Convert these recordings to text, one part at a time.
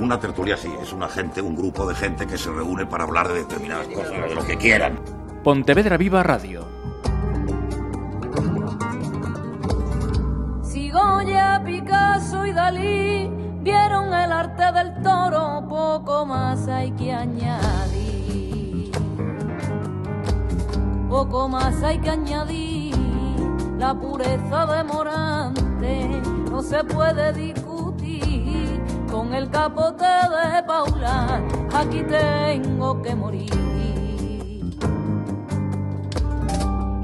Una tertulia sí, es una gente, un grupo de gente que se reúne para hablar de determinadas cosas, de lo que quieran. Pontevedra Viva Radio. Si Goya, Picasso y Dalí vieron el arte del toro, poco más hay que añadir. Poco más hay que añadir. La pureza de Morante no se puede discutir. Con el capote de Paula, aquí tengo que morir.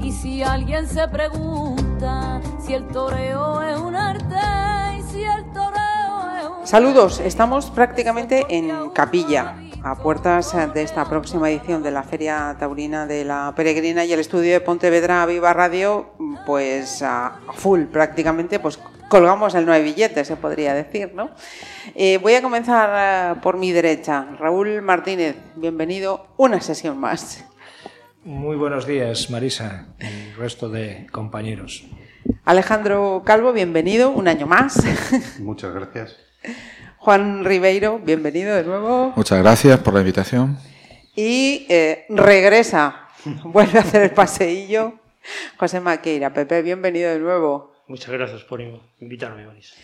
Y si alguien se pregunta si el toreo es un arte y si el toreo es un Saludos, estamos prácticamente en Capilla, a puertas de esta próxima edición de la Feria Taurina de la Peregrina y el estudio de Pontevedra Viva Radio, pues a full prácticamente, pues colgamos el no hay billetes, se podría decir, ¿no? Eh, voy a comenzar eh, por mi derecha. Raúl Martínez, bienvenido una sesión más. Muy buenos días, Marisa, y el resto de compañeros. Alejandro Calvo, bienvenido un año más. Muchas gracias. Juan Ribeiro, bienvenido de nuevo. Muchas gracias por la invitación. Y eh, regresa, vuelve a hacer el paseillo. José Maqueira, Pepe, bienvenido de nuevo. Muchas gracias por invitarme, Marisa.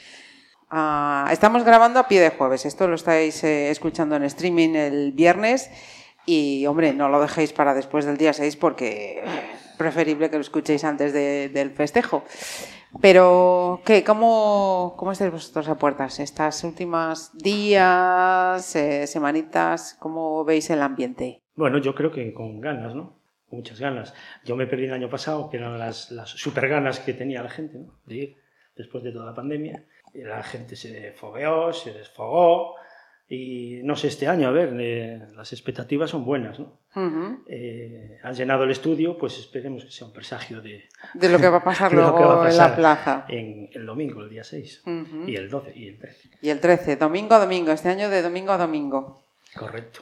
Ah, estamos grabando a pie de jueves. Esto lo estáis eh, escuchando en streaming el viernes. Y, hombre, no lo dejéis para después del día 6 porque es preferible que lo escuchéis antes de- del festejo. Pero, ¿qué? ¿Cómo, cómo estáis vosotros a puertas? Estas últimas días, eh, semanitas, ¿cómo veis el ambiente? Bueno, yo creo que con ganas, ¿no? Con muchas ganas. Yo me perdí el año pasado, que eran las, las super ganas que tenía la gente, ¿no? De ir después de toda la pandemia. Y la gente se fogueó, se desfogó. Y no sé, este año, a ver, eh, las expectativas son buenas. Eh, han llenado el estudio, pues esperemos que sea un presagio de, De lo que va a pasar luego que va a en la plaza. En el domingo, el día 6. Ujú. Y el 12 y el 13. Y el 13, domingo a domingo, este año de domingo a domingo. Correcto.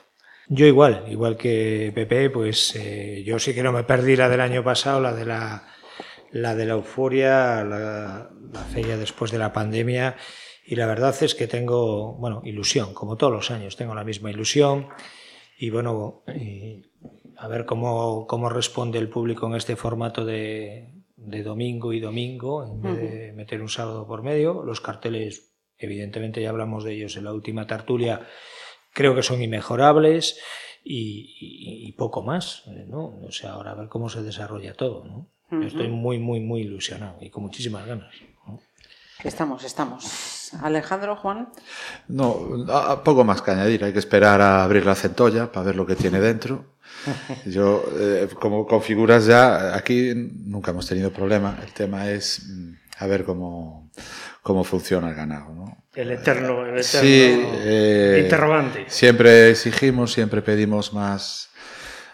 Yo igual, igual que Pepe, pues eh, yo sí que no me perdí la del año pasado, la de la, la de la euforia, la, la feria después de la pandemia. Y la verdad es que tengo, bueno, ilusión, como todos los años, tengo la misma ilusión. Y bueno, y a ver cómo, cómo responde el público en este formato de, de domingo y domingo, en vez de meter un sábado por medio. Los carteles, evidentemente ya hablamos de ellos en la última tertulia, creo que son inmejorables y, y- y poco más, eh, ¿no? O sea, ahora a ver cómo se desarrolla todo, ¿no? Yo estoy muy, muy, muy ilusionado y con muchísimas ganas. ¿no? Estamos, estamos. Alejandro, Juan. No, a- a poco más que añadir. Hay que esperar a abrir la centolla para ver lo que tiene dentro. Yo, eh, como con figuras ya, aquí nunca hemos tenido problema. El tema es mm, a ver cómo, cómo funciona el ganado, ¿no? El eterno, el eterno Sí, eh, interrogante. Siempre exigimos, siempre pedimos más,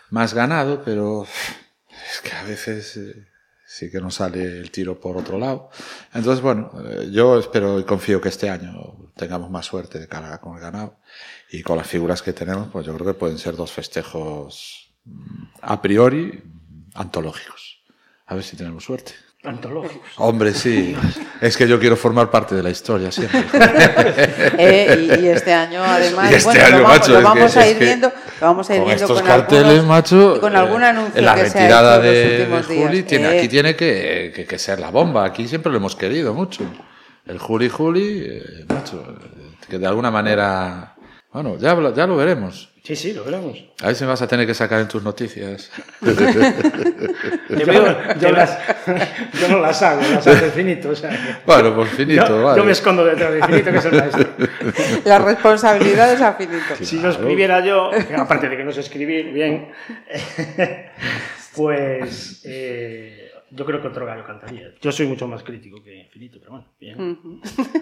más ganado, pero es que a veces eh, sí que nos sale el tiro por otro lado. Entonces, bueno, eh, yo espero y confío que este año tengamos más suerte de cara con el ganado y con las figuras que tenemos, pues yo creo que pueden ser dos festejos mm, a priori antológicos. A ver si tenemos suerte. Antológicos. Hombre, sí. Es que yo quiero formar parte de la historia siempre. Eh, y, y este año, además, Y este bueno, año, lo vamos, macho, lo es que- vamos a ir viendo, lo vamos a ir con viendo estos con carteles, algunos- macho, con algún eh, anuncio la que se ha retirada hecho en de, los de últimos días. Juli tiene, Eh, aquí tiene que, que- que ser la bomba. Aquí siempre lo hemos querido mucho. El Juli Juli, eh, macho, que de alguna manera, bueno, ya, lo- ya lo veremos. Sí, sí, lo veremos. A ver si me vas a tener que sacar en tus noticias. Yo, yo las- yo no las hago, las hace Finito. O sea, que- bueno, pues finito, yo, vale. yo me escondo detrás de Finito, que es el maestro. La responsabilidad es a finito. Si yo escribiera yo, aparte de que no sé escribir bien, pues eh, yo creo que otro gallo cantaría. Yo soy mucho más crítico que Finito, pero bueno, bien.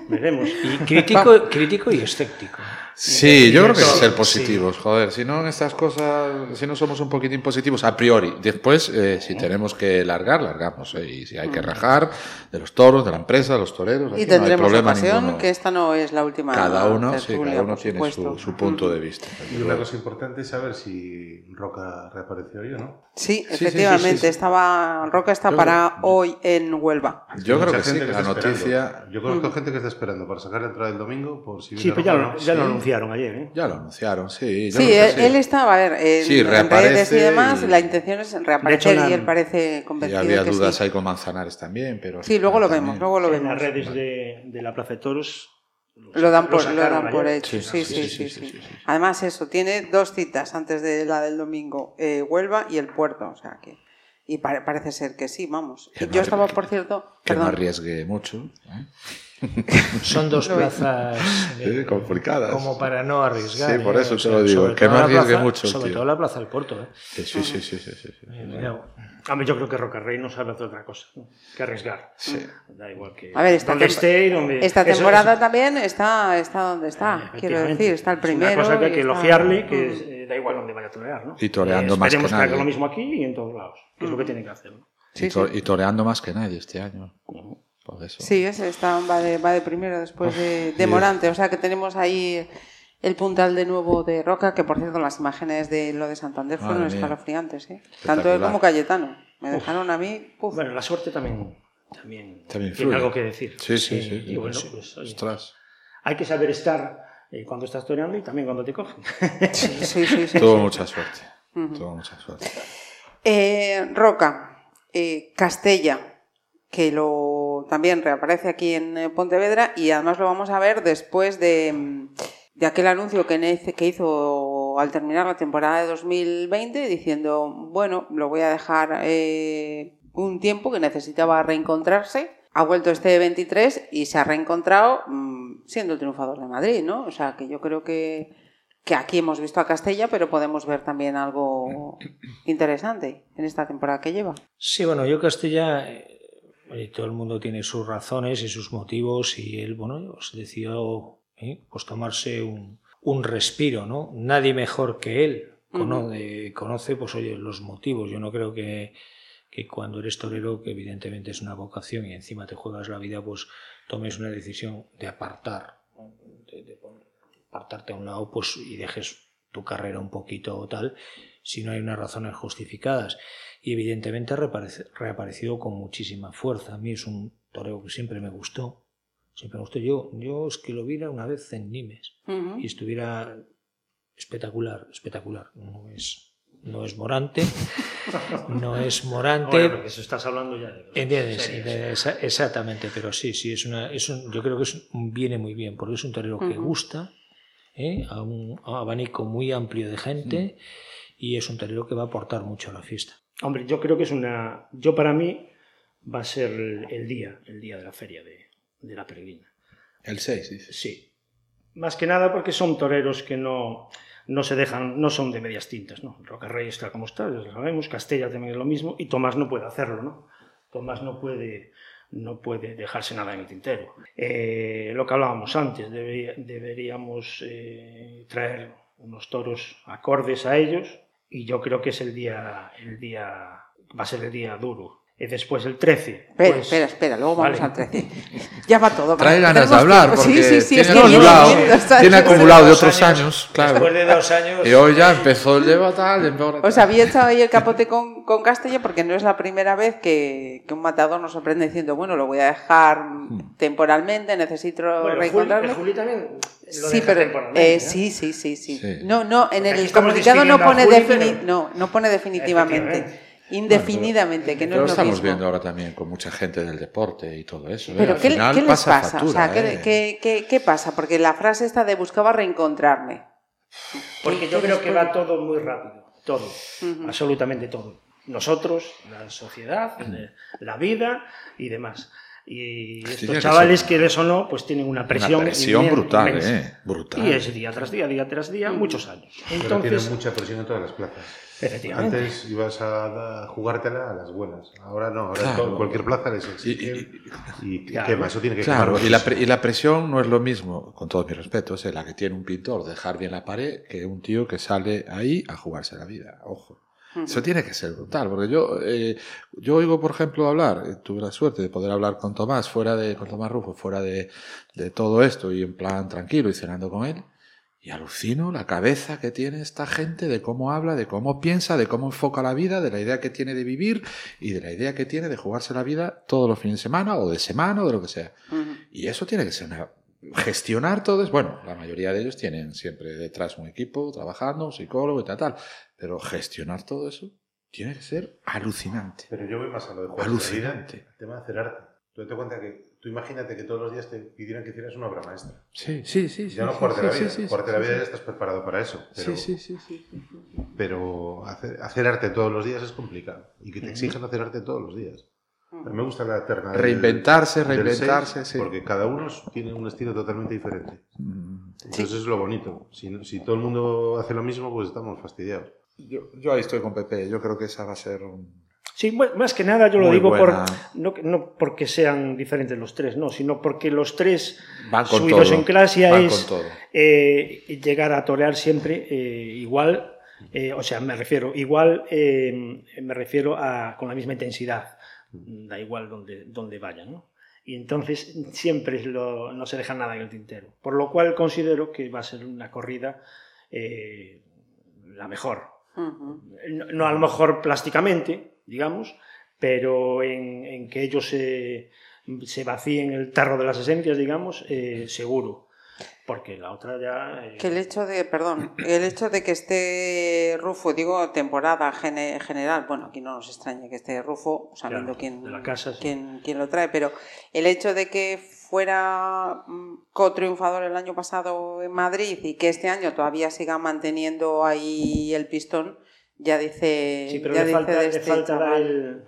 Veremos. Y crítico, crítico y escéptico. Sí, yo creo que que ser sí. positivos, joder. Si no, en estas cosas, si no somos un poquitín positivos a priori. Después, eh, si tenemos que largar, largamos. eh, y si hay que rajar de los toros, de la empresa, de los toreros, Y no tendremos problema ocasión, que esta no es la última Cada uno, sí, cada uno tiene su, su punto de vista. Y una cosa importante es saber si Roca reapareció hoy o no. Sí, sí, sí, efectivamente, sí. estaba Roca está Creo para hoy en Huelva. Yo creo que sí, que la está esperando. noticia Yo conozco gente que está esperando para sacar la entrada el domingo por si Sí, pero ya, Roca, lo, ¿no? ya lo Sí. Anunciaron ayer, ¿eh? ya lo anunciaron, sí. Sí, creo que él, él está, a ver, en, Sí, en reaparece redes y demás, y- la intención es reaparecer hecho, y él parece Y convencido había que dudas sí. ahí con Manzanares también, pero... Sí, luego lo también. vemos, luego lo en vemos. las redes de, de la Plaza de Toros Lo dan por, lo dan por hecho. Sí, Sí sí sí, sí, Además, eso, tiene dos citas antes de la del domingo, eh, Huelva y el puerto. O sea que. Y pare- parece ser que sí, vamos. Que Yo no estaba, por cierto. Que no Perdón. arriesgue mucho. ¿eh? Son dos plazas eh, complicadas. como para no arriesgar. Sí, por ¿eh? eso O te lo digo, sobre que todo no la arriesgue plaza- mucho Sobre tío. todo la plaza del Porto. ¿eh? Sí, sí, sí, sí, sí, sí. Cuidado. Hombre, yo creo que Rocarrey no sabe hacer otra cosa que arriesgar. Sí. Da igual que A ver, esta, donde esté y donde... esta temporada eso- también está, está donde está. Quiero efectivamente. decir, está el Es primero. una cosa que hay que está- elogiarle, que Mm. es, eh, da igual donde vaya a torear, ¿no? Y toreando Eh, más que Esperemos que haga lo mismo aquí y en todos lados, que es lo que tiene que hacer. ¿no? Sí, y, to- sí. y toreando más que nadie este año. Por eso. Sí, ese está, va, de, va de primero después de, de Morante. O sea que tenemos ahí el puntal de nuevo de Roca, que por cierto las imágenes de lo de Santander fueron Madre escalofriantes. ¿eh? Tanto él como Cayetano. Me dejaron a mí. puf. Bueno, la suerte también, también, También tiene algo que decir. Sí, sí, sí. Y bueno, sí. pues, oye, Ostras. hay que saber estar eh, cuando estás toreando y también cuando te cogen. Sí, sí, sí. sí, Tuvo sí. mucha suerte. Tuvo mucha suerte. Eh, Roca, eh, Castella, que lo también reaparece aquí en eh, Pontevedra y además lo vamos a ver después de, mm, de aquel anuncio que, que hizo al terminar la temporada de 2020 diciendo, bueno, lo voy a dejar eh, un tiempo que necesitaba reencontrarse. Ha vuelto este 23 y se ha reencontrado mm, siendo el triunfador de Madrid, ¿no? O sea que yo creo que, que aquí hemos visto a Castella, pero podemos ver también algo interesante en esta temporada que lleva. Sí, bueno, yo Castilla, eh, todo el mundo tiene sus razones y sus motivos y él, bueno, pues decidió eh, pues tomarse un, un respiro, ¿no? Nadie mejor que él cono- eh, conoce, pues oye, los motivos. Yo no creo que, que cuando eres torero, que evidentemente es una vocación y encima te juegas la vida, pues tomes una decisión de apartar, de, de apartarte a un lado, pues y dejes tu carrera un poquito o tal, si no hay unas razones justificadas y evidentemente ha reaparecido con muchísima fuerza. A mí es un toreo que siempre me gustó. Siempre me gustó. Yo, yo es que lo viera una vez en Nimes y estuviera espectacular, espectacular. No es, no es Morante, no es Morante. Bueno, porque eso estás hablando ya de... ¿Entiendes? series. Exactamente, pero sí, sí, es una, es un- yo creo que es, viene muy bien, porque es un torero que gusta, ¿eh? a un a un abanico muy amplio de gente y es un torero que va a aportar mucho a la fiesta. Hombre, yo creo que es una... Yo para mí va a ser el, el día, el día de la feria de, de la peregrina. El 6, dices. Sí. Más que nada porque son toreros que no, no se dejan, no son de medias tintas, ¿no? Rocarrey está como está, ya lo sabemos, Castella también es lo mismo, y Tomás no puede hacerlo, ¿no? Tomás no puede, no puede dejarse nada en el tintero. Eh, lo que hablábamos antes, debería- deberíamos eh, traer unos toros acordes a ellos, y yo creo que es el día, el día, va a ser el día duro. Y después el 13. Espera, pues- espera, espera, luego vamos Vale. al 13. Ya va todo. Trae va. ganas de hablar tiempo. porque sí, sí, sí, tiene, es que acumulado, tiene acumulado de otros años, años, claro. Después de dos años. Y hoy ya empezó el lleva tal, Os había echado ahí el capote con, con Castella porque no es la primera vez que, que un matador nos sorprende diciendo, bueno, lo voy a dejar temporalmente, necesito Bueno, Juli, reencontrarme. Juli también lo Sí, pero eh, ¿eh? sí, sí, sí, sí, Sí. No, no, en Porque el comunicado no pone Juli, pero- no, no pone definitivamente, Indefinidamente, que no lo es lo estamos mismo. viendo ahora también con mucha gente del deporte y todo eso. ¿eh? Pero Al ¿qué, final qué les pasa pasa? factura, o sea, ¿qué, ¿eh? qué- qué- qué pasa? Porque la frase esta de buscaba reencontrarme. Porque yo ¿Qué creo que va todo muy rápido, todo, absolutamente todo. Nosotros, la sociedad, la vida y demás. Y estos que chavales, ser- quieres o no, pues tienen una presión. Una presión inmen- brutal, inmensa. ¿eh? Brutal. Y es día tras día, día tras día, muchos años. Pero Entonces, tienen mucha presión en todas las plazas. efectivamente. Antes ibas a, jugártela a las buenas. Ahora no, ahora Claro. en cualquier plaza les Y- exigen. y- Y, Claro. quema, eso tiene que Claro, y la, y la presión no es lo mismo, con todos mis respetos, eh, la que tiene un pintor, dejar bien la pared, que un tío que sale ahí a jugarse la vida. Ojo. Eso tiene que ser brutal, porque yo, eh, yo oigo, por ejemplo, hablar, eh, tuve la suerte de poder hablar con Tomás, fuera de, con Tomás Rufo, fuera de, de todo esto, y en plan tranquilo y cenando con él, y alucino la cabeza que tiene esta gente de cómo habla, de cómo piensa, de cómo enfoca la vida, de la idea que tiene de vivir y de la idea que tiene de jugarse la vida todos los fines de semana o de semana o de lo que sea. Y eso tiene que ser una... Gestionar todo es, bueno, la mayoría de ellos tienen siempre detrás un equipo trabajando, un psicólogo y tal, tal, pero gestionar todo eso tiene que ser alucinante. Pero yo voy más a lo de jugar Alucinante. El tema de hacer arte. Tú date cuenta que, tú imagínate que todos los días te pidieran que hicieras una obra maestra. Sí, sí, sí. ya no sí, jugarte sí, la vida. jugarte la vida ya estás preparado para eso. Pero, Sí, sí, sí, sí. pero hacer, hacer arte todos los días es complicado. Y que te exijan hacer arte todos los días. A mí me gusta la eterna. del- Reinventarse, del reinventarse, seis, sí. Porque cada uno tiene un estilo totalmente diferente. Mm. Entonces es lo bonito. Si, si todo el mundo hace lo mismo, pues estamos fastidiados. Yo, yo ahí estoy con Pepe, yo creo que esa va a ser un... Sí, más que nada yo lo Muy digo por, no, no porque sean diferentes los tres, no, sino porque los tres, Van con su todo. idiosincrasia Van es con todo. eh, llegar a torear siempre eh, igual, eh, o sea, me refiero, igual, eh, me refiero a con la misma intensidad, da igual donde, donde vayan, ¿no? Y entonces siempre lo- no se deja nada en el tintero. Por lo cual considero que va a ser una corrida eh, la mejor. No, no a lo mejor plásticamente, digamos, pero en, en que ellos se, se vacíen el tarro de las esencias, digamos, eh, seguro. Porque la otra ya... eh, Que el hecho de, perdón, el hecho de que esté Rufo, digo temporada gene- general, bueno, aquí no nos extraña que esté Rufo, sabiendo Claro, quién, de la casa, sí. quién, quién lo trae, pero el hecho de que fuera mm, co-triunfador el año pasado en Madrid y que este año todavía siga manteniendo ahí el pistón, ya dice, sí, pero ya le dice falta, le este falta el,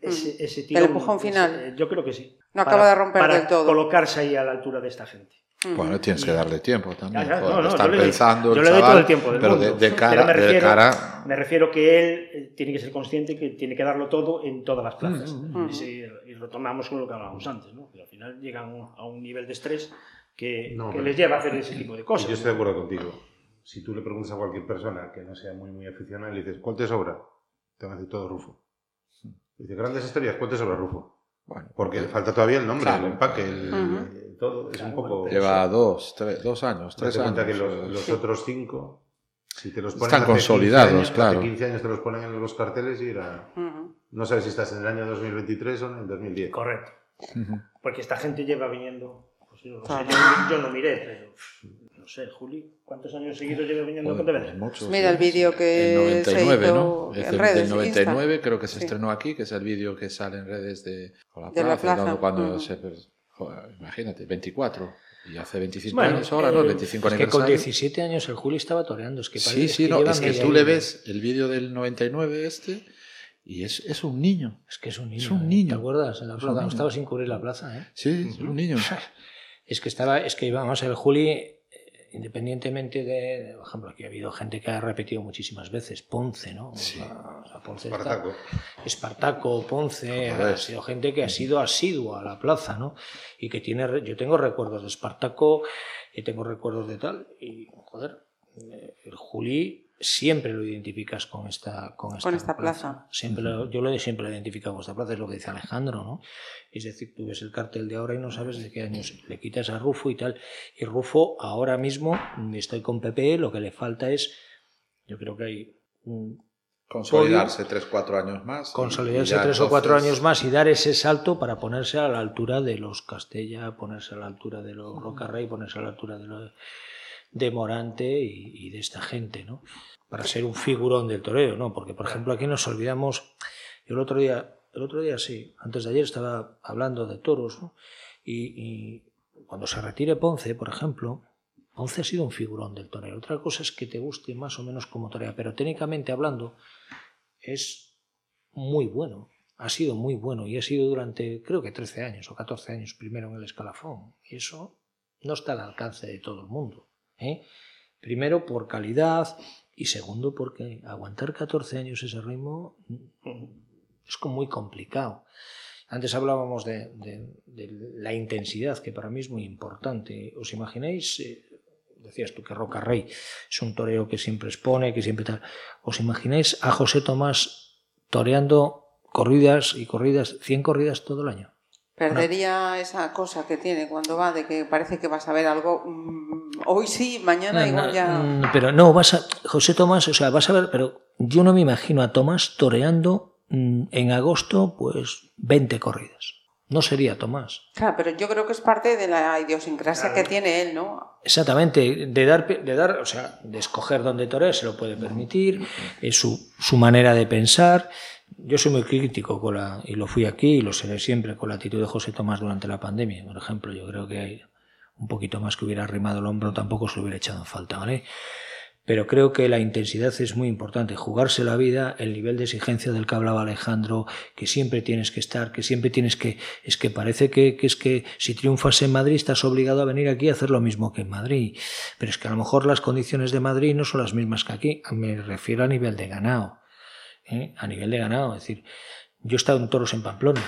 ese, Mm. ese El empujón final. eh, yo creo que sí. No acaba de romper del todo. colocarse ahí a la altura de esta gente. Bueno, tienes que darle tiempo también. Ya, ya, no, no, están yo le pensando yo le doy todo el tiempo del pero mundo. de, de Pero cara, me de refiero- cara... Me refiero que él eh, tiene que ser consciente que tiene que darlo todo en todas las plazas. mm. Y, si- y retomamos con lo que hablábamos antes, ¿no? Que al final llegan a un nivel de estrés que, No, que pero- les lleva a hacer ese tipo de Y cosas. yo estoy de acuerdo contigo. Si tú le preguntas a cualquier persona que no sea muy, muy aficionada y le dices, ¿cuál te sobra? Te va a decir todo Rufo. Dice, grandes historias, ¿cuál te sobra Rufo? Bueno, Porque le falta todavía el nombre, Claro. el empaque, el, Ujú. eh, todo. Es Claro, un poco. bueno, lleva dos, tres, dos años, tres Date años. cuenta que los, eh, los otros cinco, si te los ponen Están hace 15 consolidados, años, claro. Hace 15 años te los ponen en los carteles y era. No sabes si estás en el año 2023 o en el 2010. Correcto. ujú. Porque esta gente lleva viniendo. Pues yo, no sé, Claro. yo, yo no miré, pero. No sé, Juli, ¿cuántos años seguidos lleva viniendo Pontevedra? pues muchos, Mira el sí. vídeo que El se 99, hizo ¿no? en el redes, del Insta. 99 creo que se Sí. estrenó aquí, que es el vídeo que sale en redes de con la De la plaza, plaza, cuando, cuando ujú. se joder, imagínate, 24 y hace 25 Bueno, años ahora, ¿no? eh, El 25 Es que con aniversario. 17 años el Juli estaba toreando. Es que Sí, parece sí, no, es que tú le ves el vídeo del 99 este y es, es un niño. Es que es un niño. Es un ¿eh? niño. ¿Te acuerdas? En la plaza. Estaba sin cubrir la plaza, ¿eh? Sí, es un niño. Es que estaba, es que vamos, el Juli, independientemente de, por ejemplo, aquí ha habido gente que ha repetido muchísimas veces, Ponce, ¿no? Sí. O sea, Ponce está- Espartaco. Espartaco, Ponce, ha sido gente que ha sido asidua a la plaza, ¿no? Y que tiene, yo tengo recuerdos de Espartaco y tengo recuerdos de tal, y joder, eh, el Juli siempre lo identificas con esta, con esta, Con esta plaza. Siempre lo- yo lo he siempre lo he identificado con esta plaza, es lo que dice Alejandro, ¿no? Es decir, tú ves el cartel de ahora y no sabes de qué años le quitas a Rufo y tal. Y Rufo ahora mismo, estoy con Pepe, lo que le falta es, yo creo que hay un Consolidarse 3, 4 años más. consolidarse tres o cuatro años más y dar ese salto para ponerse a la altura de los Castella, ponerse a la altura de los Rocarrey, ponerse a la altura de, los de Morante y, de esta gente, ¿no? Para ser un figurón del toreo, ¿no? Porque, por ejemplo, aquí nos olvidamos, yo el otro día, el otro día sí, antes de ayer estaba hablando de toros, ¿no? Y, y cuando se retire Ponce, por ejemplo, Ponce ha sido un figurón del toreo. Otra cosa es que te guste más o menos como torea, pero técnicamente hablando, es muy bueno. Ha sido muy bueno y ha sido durante, creo que 13 años o 14 años primero en el escalafón. Y eso no está al alcance de todo el mundo. ¿Eh? Primero por calidad y segundo porque aguantar 14 años ese ritmo mm, es muy complicado. Antes hablábamos de la intensidad, que para mí es muy importante. ¿Os imagináis? eh, decías tú que Roca Rey es un toreo que siempre expone, que siempre tal. ¿Os imagináis a José Tomás toreando corridas y corridas, 100 corridas todo el año? Perdería esa cosa que tiene cuando va de que parece que vas a ver algo mm, hoy sí, mañana No, igual no, ya. mm, Pero no, vas a. José Tomás, o sea, vas a ver, pero yo no me imagino a Tomás toreando mm, en agosto, pues 20 corridas. No sería Tomás. Claro, pero yo creo que es parte de la idiosincrasia que tiene él, ¿no? Exactamente, de dar, de dar, o sea, de escoger dónde torear se lo puede permitir, es su, su manera de pensar. Yo soy muy crítico con la, y lo fui aquí y lo seré siempre con la actitud de José Tomás durante la pandemia. Por ejemplo, yo creo que hay un poquito más que hubiera arrimado el hombro, tampoco se lo hubiera echado en falta, ¿vale? Pero creo que la intensidad es muy importante, jugarse la vida, el nivel de exigencia del que hablaba Alejandro, que siempre tienes que estar, que siempre tienes que... Es que parece que, es que si triunfas en Madrid estás obligado a venir aquí a hacer lo mismo que en Madrid. Pero es que a lo mejor las condiciones de Madrid no son las mismas que aquí. Me refiero a nivel de ganado. ¿Eh? A nivel de ganado. Es decir, yo he estado en toros en Pamplona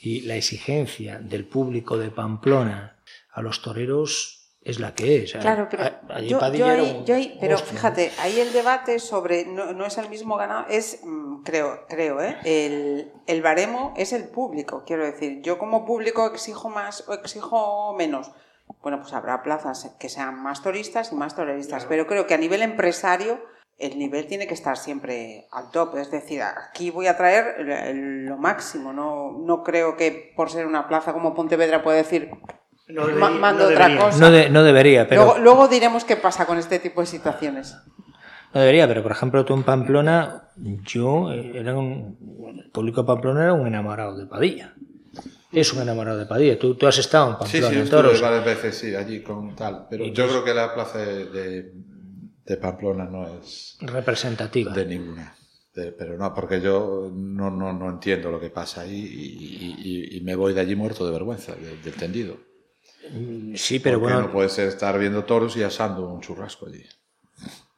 y la exigencia del público de Pamplona a los toreros es la que es. Claro, pero, A- yo, yo ahí- un yo ahí- pero fíjate, ahí el debate sobre no, no es el mismo ganado, es, mm, creo, creo, ¿eh? el, el baremo es el público, quiero decir. Yo como público exijo más o exijo menos. Bueno, pues habrá plazas que sean más turistas y más toreristas, pero creo que a nivel empresario el nivel tiene que estar siempre al top. Es decir, aquí voy a traer lo máximo. No, no creo que por ser una plaza como Pontevedra pueda decir No "Ma- debería- mando no otra debería. cosa. No, de- no debería, pero... Luego, luego diremos qué pasa con este tipo de situaciones. No debería, pero por ejemplo tú en Pamplona, yo eh, era un, el público de Pamplona era un enamorado de Padilla. Es un enamorado de Padilla. Tú, tú has estado en Sí, Pamplona, sí, en toros. varias veces, sí, allí con tal. Pero yo creo que la plaza de, de, de Pamplona no es Representativa. de ninguna. De- pero no, porque yo no, no, no entiendo lo que pasa ahí y, y- y- y me voy de allí muerto de vergüenza, de- del tendido. Sí, pero Porque bueno, no puedes estar viendo toros y asando un churrasco allí.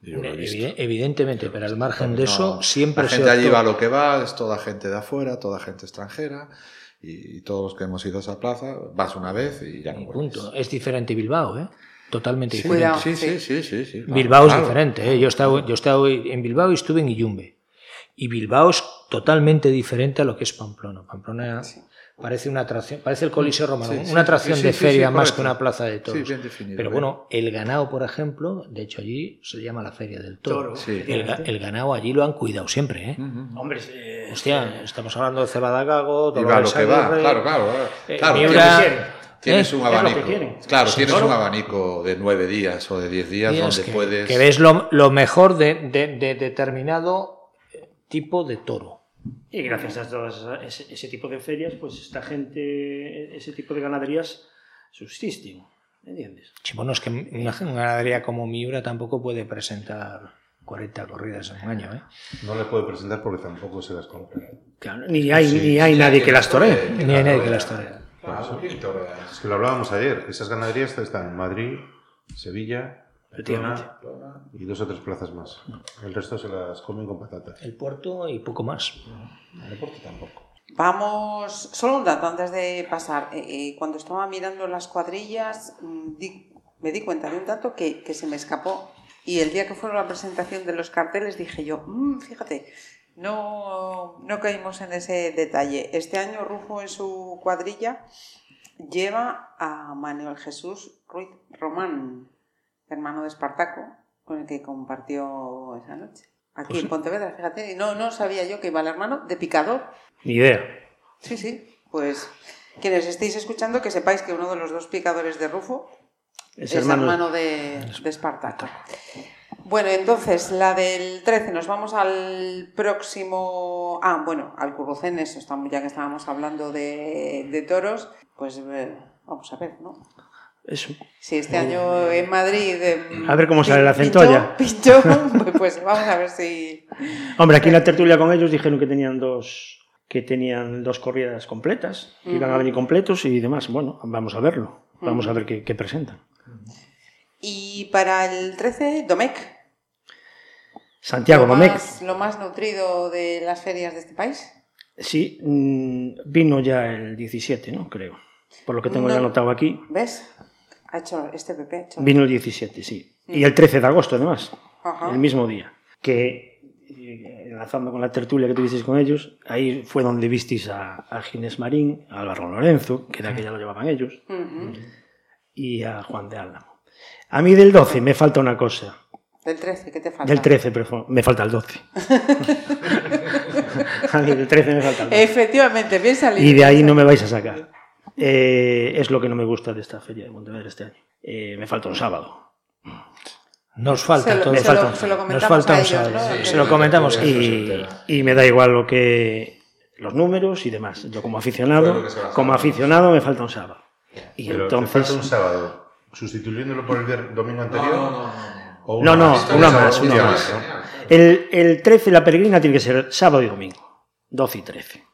Evidentemente, pero al margen de No, eso, siempre la se gente allí optó- va lo que va, es toda gente de afuera, toda gente extranjera. Y, y todos los que hemos ido a esa plaza, vas una vez y ya no vuelves. punto. Es diferente Bilbao, ¿eh? Totalmente Sí, diferente. Cuidado. sí, sí, sí. sí, sí, sí, claro, Bilbao es claro. diferente. ¿eh? Yo, he estado, yo he estado en Bilbao y estuve en Iyumbe. Y Bilbao es totalmente diferente a lo que es Pamplona. Pamplona parece una atracción, parece el Coliseo Romano, Sí, sí, una atracción sí, de sí, feria sí, más que una plaza de Sí, toros. bien definido, Pero bien. bueno, el ganado, por ejemplo, de hecho allí se llama la Feria del Toro. Toro, Sí. El, el ganado allí lo han cuidado siempre. ¿eh? Ujú. Hombre, eh, Hostia, estamos hablando de Cebada Gago, Dolores claro, claro. eh, claro Miura, tienes, ¿eh? un Es lo que abanico. Claro, tienes un abanico de nueve días o de diez días días donde que, puedes. que ves lo, lo mejor de, de- de determinado tipo de toro. Y gracias a todas esa- ese, ese tipo de ferias, pues esta gente, ese tipo de ganaderías subsisten. ¿Entiendes? Sí, bueno, es que una, ganadería como Miura tampoco puede presentar 40 corridas en un año. ¿eh? No le puede presentar porque tampoco se las compra. Claro, ni hay, Sí, ni hay sí, nadie que las toree. Ni hay nadie que las toree. Claro, ¿quién torea? Es que lo hablábamos ayer. Esas ganaderías están en Madrid, Sevilla. Pamplona y dos o tres plazas más. El resto se las comen con patatas. El puerto y poco más. El deporte tampoco. Vamos, solo un dato antes de pasar. Eh, eh, cuando estaba mirando las cuadrillas, mm, di- me di cuenta de un dato que, que se me escapó. Y el día que fueron la presentación de los carteles dije yo, "Mm, fíjate, no, no caímos en ese detalle. Este año Rufo en su cuadrilla lleva a Manuel Jesús Ruiz Román, hermano de Espartaco, con el que compartió esa noche. Aquí en Pontevedra, fíjate, no, no sabía yo que iba el hermano de picador. Ni idea. Sí, sí, pues quienes estéis escuchando que sepáis que uno de los dos picadores de Rufo Es, es, hermano. hermano, de, de Espartaco. Bueno, entonces, la del 13, nos vamos al próximo... Ah, bueno, al Currucenes, estamos, ya que estábamos hablando de, de toros, pues eh, vamos a ver, ¿no? Eso. Si este año en Madrid... eh, A ver cómo sale la centolla. Pinchó, pues vamos a ver si... Hombre, aquí en la tertulia con ellos dijeron que tenían dos que tenían dos corridas completas, que iban a venir completos y demás. Bueno, vamos a verlo. Vamos a ver qué, qué presentan. Y para el 13, Domecq. Santiago lo Domecq. más, lo más nutrido de las ferias de este país. Sí, mm, vino ya el 17, ¿no? Creo. Por lo que tengo No. ya anotado aquí. ¿Ves? Ha hecho este PP. ha hecho- Vino el 17, sí. Y el 13 de agosto, además. Ajá. El mismo día. Que eh, enlazando con la tertulia que tuvisteis con ellos, ahí fue donde visteis a, a Ginés Marín, a Álvaro Lorenzo, que era que ya lo llevaban ellos, Ujú. y a Juan de Álamo. A mí del 12 me falta una cosa. Del 13, ¿qué te falta? Del 13, pero me falta el 12. a mí del 13 me falta el 12. Efectivamente, bien salido. Y de ahí no me vais a sacar. Eh, es lo que no me gusta de esta feria de Pontevedra este año. Eh, me falta un sábado. Nos falta Se lo- todo. se Nos lo- falta- se lo nos comentamos falta a un ellos, sábado. ¿no? Sí, Que- Se lo comentamos. Y, y me da igual lo que los números y demás. Yo como aficionado, como aficionado me falta un sábado. Y Pero te entonces falta un sábado, sustituyéndolo por el domingo anterior. No, no, no, o No, no, más. una Un más, una un más. el, el 13 la peregrina tiene que ser sábado y domingo, 12 y 13.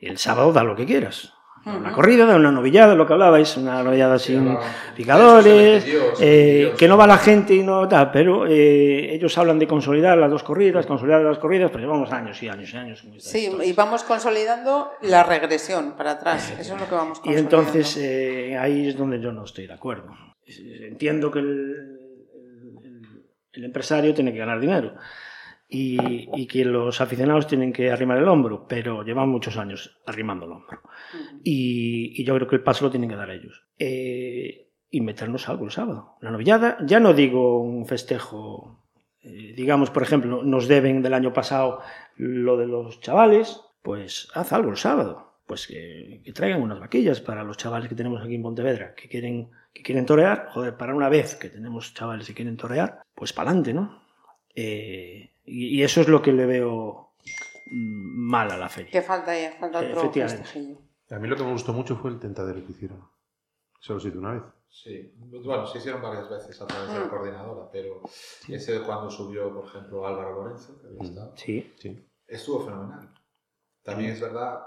Y el sábado da lo que quieras. Da Una corrida, da una novillada, lo que hablabais, una novillada sin picadores, eh, que no va la gente y no tal, pero eh, ellos hablan de consolidar las dos corridas, consolidar las corridas, pero llevamos años y años y años. Sí, y vamos consolidando la regresión para atrás. Eso es lo que vamos Y consolidando. entonces eh, ahí es donde yo no estoy de acuerdo. Entiendo que el, el- empresario tiene que ganar dinero y, y que los aficionados tienen que arrimar el hombro, pero llevan muchos años arrimando el hombro. Y, y yo creo que el paso lo tienen que dar ellos. Eh, y meternos algo el sábado. La novillada, ya no digo un festejo, eh, digamos, por ejemplo, nos deben del año pasado lo de los chavales, pues haz algo el sábado. Pues que, que traigan unas vaquillas para los chavales que tenemos aquí en Pontevedra, que quieren, que quieren torear. Joder, para una vez que tenemos chavales que quieren torear, pues para adelante, ¿no? Eh, y, y eso es lo que le veo mm, mal a la feria. Que falta ahí, falta otro Efectivamente. festejillo. A mí lo que me gustó mucho fue el tentadero que hicieron. Solo se hizo una vez. Sí, bueno, se hicieron varias veces a través de la Mm. coordinadora, pero ese cuando subió, por ejemplo, Álvaro Lorenzo, que había estado, Sí. Sí. estuvo fenomenal. También es verdad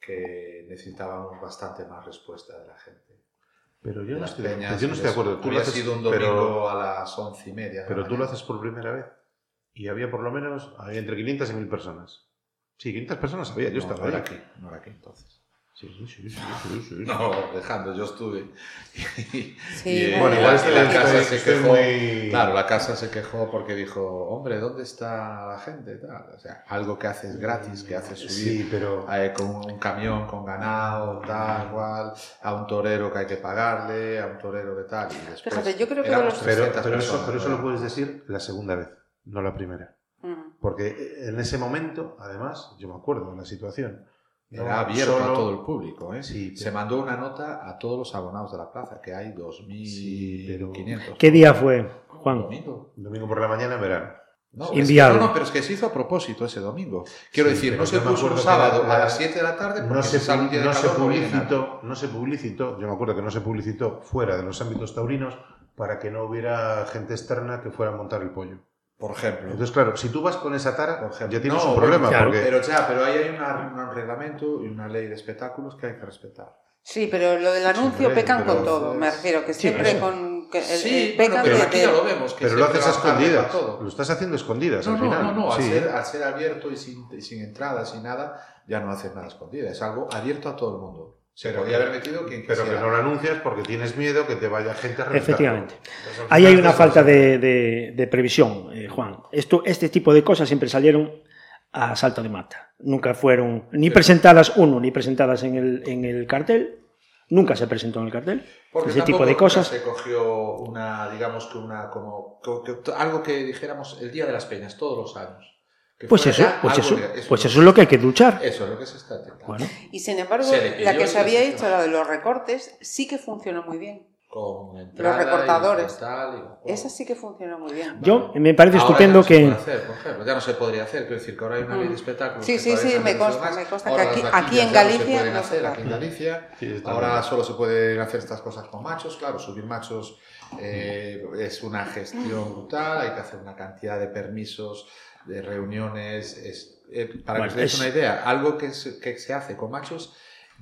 que necesitábamos bastante más respuesta de la gente. Pero yo no estoy, peñas yo no estoy de acuerdo. Tú lo Había haces, sido un domingo pero, a las once y media. pero tú lo haces por primera vez. Y había por lo menos había entre 500 y 1000 personas. Sí, 500 personas había. Yo No, estaba no era ahí. aquí, no era aquí entonces. Sí, sí, sí, sí, sí, sí. No, dejando, yo estuve. Sí, Y, bueno, igual la, casa estoy- se estoy quejó. muy- Claro, la casa se quejó porque dijo, hombre, ¿dónde está la gente? Tal. O sea, algo que haces gratis, que haces subir Sí, pero eh, con un camión con ganado, tal, cual, a un torero que hay que pagarle, a un torero que tal. Y después Fíjate, yo creo que de los- Pero, 300 pero, eso, personas, pero eso lo puedes decir la segunda vez, no la primera. Mm. Porque en ese momento, además, yo me acuerdo de la situación. No Era abierto solo- a todo el público. ¿eh? Sí, Se mandó una nota a todos los abonados de la plaza, que hay Sí, pero- 2.500. ¿Qué día fue, Juan? Domingo. Domingo por la mañana en verano. No, es Enviado. que- no, no, pero es que se hizo a propósito ese domingo. Quiero Sí, decir, no se puso un sábado la- a las 7 de la tarde porque No se, no se calor no nadie. publicitó, no se publicitó, yo me acuerdo que no se publicitó fuera de los ámbitos taurinos para que no hubiera gente externa que fuera a montar el pollo. Por ejemplo. Entonces, claro, si tú vas con esa tara, Por ejemplo. ya tienes No, un problema. claro, porque Pero ya, pero ahí hay una- un reglamento y una ley de espectáculos que hay que respetar. Sí, pero lo del anuncio hombre, pecan con todo. Me refiero que siempre eso. con. Que el, sí, el bueno, pecan pero de- aquí ya lo vemos. Que pero lo siempre haces a escondidas. todo. Lo estás haciendo a escondidas No, al no, final. no, no, al, Sí. ser, al ser abierto y sin, y sin entradas y nada, ya no haces nada escondida. Es algo abierto a todo el mundo. Se que- haber metido quien Pero que no lo anuncias porque tienes miedo que te vaya gente a reventar. Efectivamente. Entonces, Ahí hay una falta de, de- de previsión, eh, Juan. Esto, este tipo de cosas siempre salieron a salto de mata. Nunca fueron ni presentadas, uno, ni presentadas en el, en el cartel. Nunca se presentó en el cartel. Porque ese tipo de cosas. Se cogió una, digamos que una, como, que- algo que dijéramos el Día de las Peñas, todos los años. Pues fuera eso, pues eso, pues eso es lo que hay que luchar. Eso es lo que se está intentando. Bueno, Y sin embargo, Se la que se se había hecho, la de los recortes, sí que funcionó muy bien. Con entrada recortadores. y tal, y- bueno. Esa sí que funcionó muy bien. yo me parece Ahora estupendo ya no se que... puede hacer, por ejemplo, ya no se podría hacer, quiero decir que ahora hay una ley de espectáculos. Sí, sí, sí, se me consta, me consta que aquí- en Galicia se no se hacer, aquí en Galicia. Sí, ahora bien. solo se pueden hacer estas cosas con machos, claro, subir machos eh, es una gestión brutal, hay que hacer una cantidad de permisos, de reuniones. es- eh, para Bueno, que os deis una idea, algo que se, que se hace con machos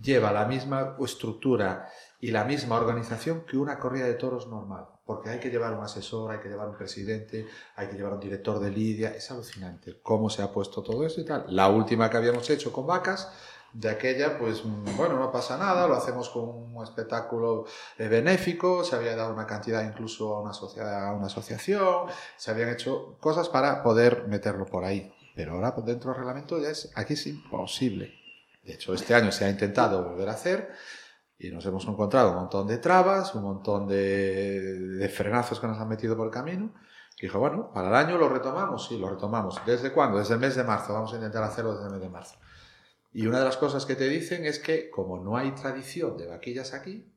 lleva la misma estructura y la misma organización que una corrida de toros normal, porque hay que llevar un asesor, hay que llevar un presidente, hay que llevar un director de lidia, es alucinante cómo se ha puesto todo eso y tal. La última que habíamos hecho con vacas de aquella, pues bueno, no pasa nada, lo hacemos con un espectáculo eh, benéfico, se había dado una cantidad incluso a una, a una asociación, se habían hecho cosas para poder meterlo por ahí. Pero ahora pues, dentro del reglamento ya es, aquí es imposible. De hecho, este año se ha intentado volver a hacer y nos hemos encontrado un montón de trabas, un montón de, de frenazos que nos han metido por el camino. Y dijo, bueno, para el año lo retomamos, sí, lo retomamos. ¿Desde cuándo? Desde el mes de marzo, vamos a intentar hacerlo desde el mes de marzo. Y una de las cosas que te dicen es que como no hay tradición de vaquillas aquí,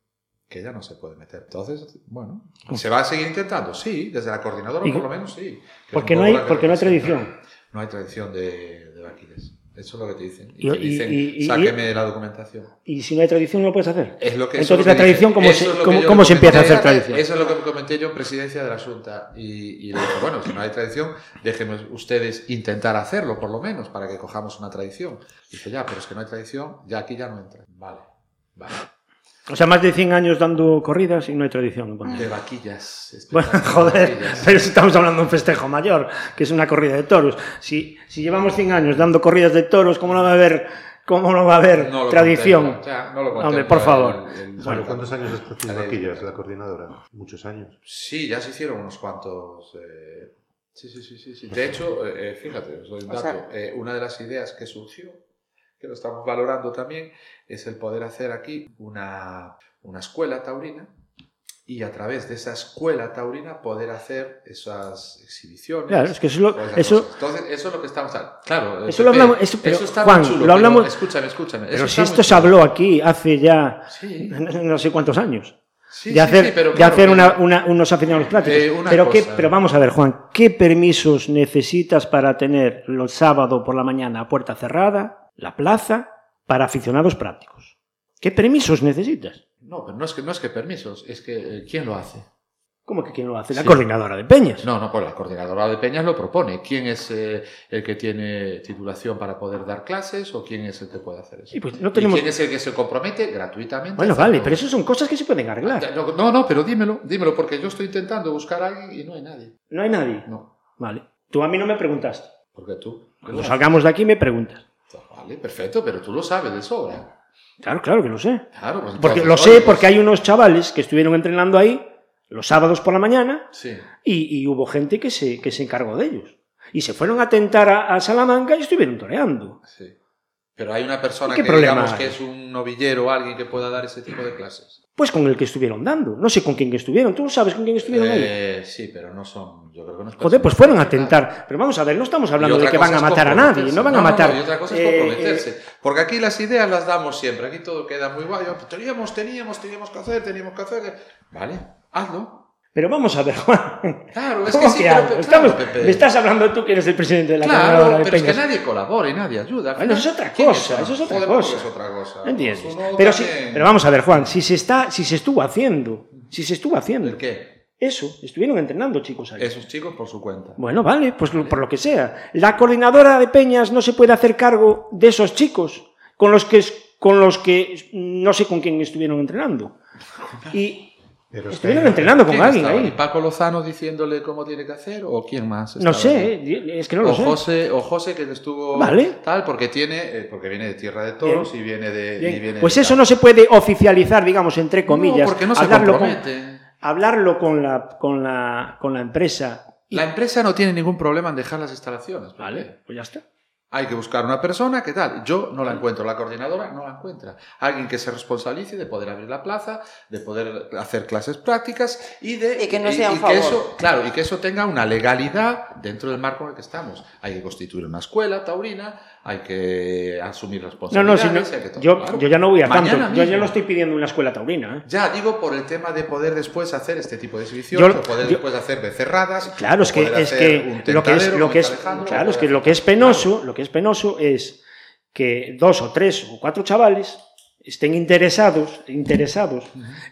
que ya no se puede meter. Entonces, bueno, ¿se va a seguir intentando? Sí, desde la coordinadora ¿Y- por lo menos sí. Que Porque no hay- porque no hay tradición. No hay tradición de. Eso es lo que te dicen. Y, Y- te dicen, y- sáqueme la documentación. Y si no hay tradición, no lo puedes hacer. Es lo que, eso Entonces, es lo la que tradición. ¿cómo se, cómo, cómo se empieza a hacer tradición? Eso es lo que comenté yo en presidencia de la Junta. Y, y le dije, bueno, si no hay tradición, déjenme ustedes intentar hacerlo, por lo menos, para que cojamos una tradición. Dice, ya, pero es que no hay tradición, ya aquí ya no entra. Vale, vale. O sea, más de 100 años dando corridas y no hay tradición. bueno. De vaquillas. Bueno, espectáculo de joder, vaquillas. pero si estamos hablando de un festejo mayor, que es una corrida de toros. Si, si llevamos 100 años dando corridas de toros, ¿cómo no va a haber, cómo no va a haber No lo tradición? contempla, ya, no lo Hombre, por favor. el- el- Bueno, ¿cuántos años está haciendo La ley. vaquillas la coordinadora? Muchos años. Sí, ya se hicieron unos cuantos. eh, Sí, sí, sí, sí, sí. De hecho, eh, eh, fíjate, os doy un O dato. sea- Eh, una de las ideas que surgió, que lo estamos valorando también, es el poder hacer aquí una, una escuela taurina y a través de esa escuela taurina poder hacer esas exhibiciones. Claro, es que eso es lo- esas eso-. Entonces, eso es lo que estamos Claro, Eso lo Pepe, hablamos- eso- pero, está Juan, muy chulo. lo pero hablamos- escúchame, escúchame. Pero eso si esto se habló aquí hace ya Sí. no sé cuántos años. Sí, de hacer, sí, pero de claro, hacer una- una- unos aficionados prácticos. Eh, pero, qué- cosa. pero vamos a ver, Juan, ¿qué permisos necesitas para tener los sábados por la mañana a puerta cerrada, la plaza, para aficionados prácticos? ¿Qué permisos necesitas? No, pero no es que, no es que permisos, es que eh, ¿quién lo hace? ¿Cómo que quién lo hace? La Sí. coordinadora de Peñas. No, no, pues la coordinadora de Peñas lo propone. ¿Quién es eh, el que tiene titulación para poder dar clases o quién es el que puede hacer eso? Sí, pues no ¿Y tenemos- quién es el que se compromete gratuitamente? Bueno, vale, pero eso son cosas que se pueden arreglar. No, No, no, pero dímelo, dímelo, porque yo estoy intentando buscar a alguien y no hay nadie. No hay nadie. No, Vale. Tú a mí no me preguntaste. porque tú. Cuando salgamos de aquí me preguntas. Vale, perfecto, pero tú lo sabes de sobra. Claro, claro que lo sé. Claro, pues Porque lo sé pues- porque hay unos chavales que estuvieron entrenando ahí los sábados por la mañana Sí. y, y hubo gente que se, que se encargó de ellos. Y se fueron a tentar a, a Salamanca y estuvieron toreando. Sí. Pero hay una persona ¿Qué que problema digamos hay? que es un novillero o alguien que pueda dar ese tipo de clases. Pues con el que estuvieron dando. No sé con quién estuvieron. ¿Tú sabes con quién estuvieron ahí? Eh, sí, pero no son. Yo creo que no es Joder, pues fueron a tentar. Pero vamos a ver, no estamos hablando de que van a matar a nadie. No van a matar. y otra cosa es eh, comprometerse. Porque aquí las ideas las damos siempre. Aquí todo queda muy guay. Teníamos, teníamos, teníamos que hacer, teníamos que hacer. Vale, hazlo. Pero vamos a ver, Juan. Claro, es ¿Cómo que sí, pero- Estamos- Pepe. me estás hablando tú que eres el presidente de la Claro, coordinadora de pero es que Peñas. nadie colabora y nadie ayuda. Bueno, eso es otra ¿quién cosa, eso es otra Joder, ¿cómo cosa. que es otra cosa. ¿Entiendes? Pues Pero, sí, pero vamos a ver, Juan, si se está, si se estuvo haciendo, si se estuvo haciendo, ¿El qué? eso, estuvieron entrenando chicos ahí. Esos chicos por su cuenta. Bueno, vale, pues por lo que sea. La coordinadora de Peñas no se puede hacer cargo de esos chicos con los que con los que no sé con quién estuvieron entrenando. Y Pero estuvieron entrenando con ¿Quién alguien ahí. Paco Lozano diciéndole cómo tiene que hacer? ¿O quién más? No sé, es que no lo o sé. José, o José que estuvo Vale. tal, porque tiene, eh, porque viene de Tierra de Toros y viene de. Bien, y viene Pues de eso tal. no se puede oficializar, digamos, entre comillas. No, porque no se hablarlo, con, compromete. hablarlo con la, con la, con la empresa. La empresa no tiene ningún problema en dejar las instalaciones. ¿por Vale, pues ya está. Hay que buscar una persona que tal. Yo no la encuentro, la coordinadora no la encuentra. Alguien que se responsabilice de poder abrir la plaza, de poder hacer clases prácticas y de Y que no sea un que favor. eso, claro, y que eso tenga una legalidad dentro del marco en el que estamos. Hay que constituir una escuela taurina, hay que asumir No, responsabilidades. no, si no- todo, yo, claro. yo ya no voy a Mañana tanto. Yo ya no estoy pidiendo una escuela taurina. ¿eh? Ya, digo por el tema de poder después hacer este tipo de exhibiciones, o poder yo- después hacer becerradas. Claro, es que, es que lo que es, lo que es, claro, es que lo que es penoso, lo que es penoso es que dos o tres o cuatro chavales estén interesados, interesados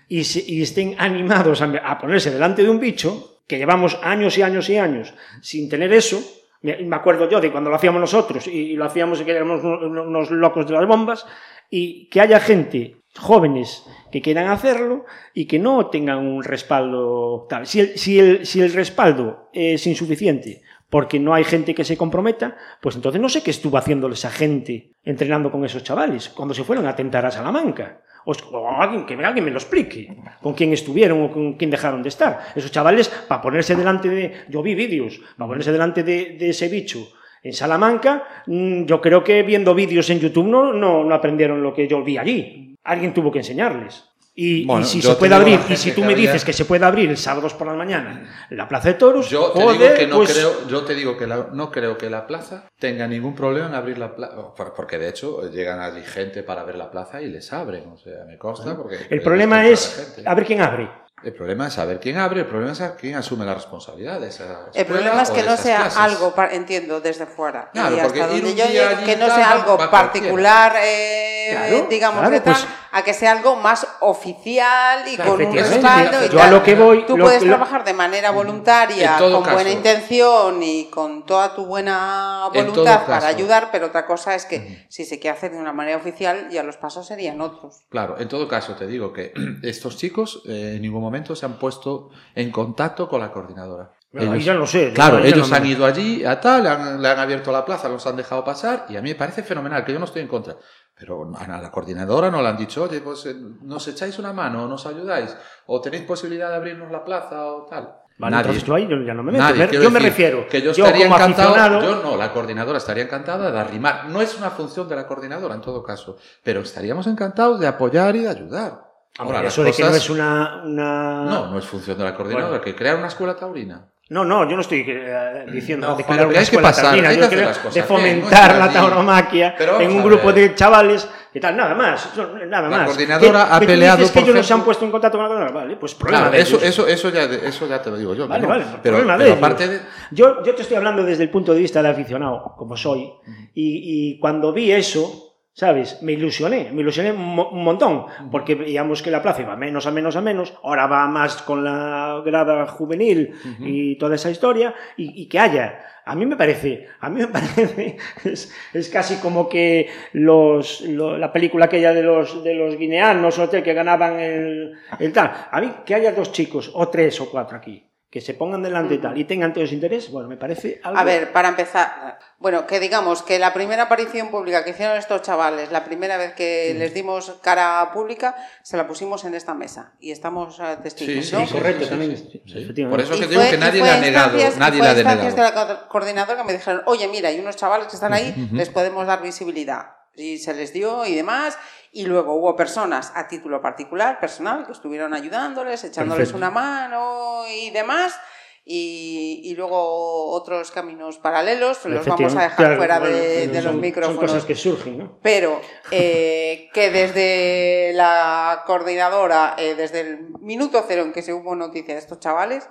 y, se- y estén animados a, a ponerse delante de un bicho que llevamos años y años y años sin tener eso. Me acuerdo yo de cuando lo hacíamos nosotros y, lo hacíamos que éramos unos locos de las bombas y que haya gente jóvenes que quieran hacerlo y que no tengan un respaldo tal. Si el, si el, si el respaldo es insuficiente porque no hay gente que se comprometa, pues entonces no sé qué estuvo haciendo esa gente entrenando con esos chavales cuando se fueron a tentar a Salamanca. O, o alguien, que alguien me lo explique, con quién estuvieron o con quién dejaron de estar. Esos chavales, para ponerse delante de... Yo vi vídeos, para ponerse delante de, de ese bicho en Salamanca, mm, yo creo que viendo vídeos en YouTube no, no, no aprendieron lo que yo vi allí. Alguien tuvo que enseñarles. Y, si se puede abrir, y si tú me dices que se puede abrir el sábados por la mañana la Plaza de Toros, Yo te joder, digo que no pues, creo, yo te digo que la- no creo que la plaza tenga ningún problema en abrir la plaza, porque de hecho llegan allí gente para ver la plaza y les abren, o sea, me consta porque El problema es a a ver quién abre. El problema es saber quién abre, el problema es saber quién asume la responsabilidad de esa El problema es que no sea clases. algo, entiendo, desde fuera. Claro, y hasta donde yo llego, que no tal, sea algo particular, eh, Claro, digamos, claro, de tal, pues- a que sea algo más oficial y con un respaldo y Yo a tal. lo que voy- Tú lo- puedes lo- trabajar de manera voluntaria, En todo con buena intención y con toda tu buena voluntad para ayudar, pero otra cosa es que si se quiere hacer de una manera oficial, ya los pasos serían otros. Claro, en todo caso te digo que estos chicos eh, en ningún momento se han puesto en contacto con la coordinadora. Bueno, ahí ya no sé, Claro, yo ellos no me- han ido allí a tal, le han, le han abierto la plaza, los han dejado pasar y a mí me parece fenomenal, que yo no estoy en contra. Pero a la coordinadora no le han dicho, oye, pues eh, nos echáis una mano, o nos ayudáis, o tenéis posibilidad de abrirnos la plaza o tal. Vale, Nadie. entonces yo ahí yo ya no me meto. Nadie, Me- yo me decir refiero. que yo estaría como encantado, yo no, la coordinadora estaría encantada de arrimar. No es una función de la coordinadora en todo caso, pero estaríamos encantados de apoyar y de ayudar. Ahora, eso de que no es una, una- No, no es función de la coordinadora, Bueno. que crear una escuela taurina. No, no, yo no estoy eh, diciendo No, de crear que una hay que escuela pasar, taurina, yo creo las cosas de no fomentar estar la tauromaquia en un grupo de chavales y tal, nada más, nada La más. coordinadora Que- ha tú peleado, dices que por ellos no se han puesto en contacto con la coordinadora, vale, pues problema Claro, de eso, ellos. eso, eso, ya, eso ya te lo digo yo. Vale, no. vale, pero, problema de pero ellos. aparte de... Yo, yo te estoy hablando desde el punto de vista del aficionado, como soy, y, y cuando vi eso, ¿sabes? Me ilusioné, me ilusioné un, mo- un montón, porque veíamos que la plaza iba menos a menos a menos, ahora va más con la grada juvenil y toda esa historia, y, y que haya. A mí me parece, a mí me parece, es, es casi como que los, lo- la película aquella de los, de los guineanos o que ganaban el, el tal. A mí que haya dos chicos, o tres o cuatro aquí, que se pongan delante y tal, y tengan todos interés, bueno, me parece algo... A ver, para empezar, bueno, que digamos que la primera aparición pública que hicieron estos chavales, la primera vez que Mm. les dimos cara pública, se la pusimos en esta mesa y estamos eh, testigos, Sí, ¿no? sí, correcto, sí, también, sí, sí, sí. efectivamente. Por eso que digo fue- que nadie le ha negado, nadie le ha denegado. de la co- coordinadora que me dijeron, oye, mira, hay unos chavales que están ahí, les podemos dar visibilidad. Y se les dio y demás. Y luego hubo personas a título particular, personal, que estuvieron ayudándoles, echándoles Perfecto. una mano y demás. Y, y luego otros caminos paralelos, los vamos a dejar Claro, fuera bueno, de, los micrófonos. Son cosas que surgen, ¿no? Pero eh, que desde la coordinadora, eh, desde el minuto cero en que se hubo noticia de estos chavales,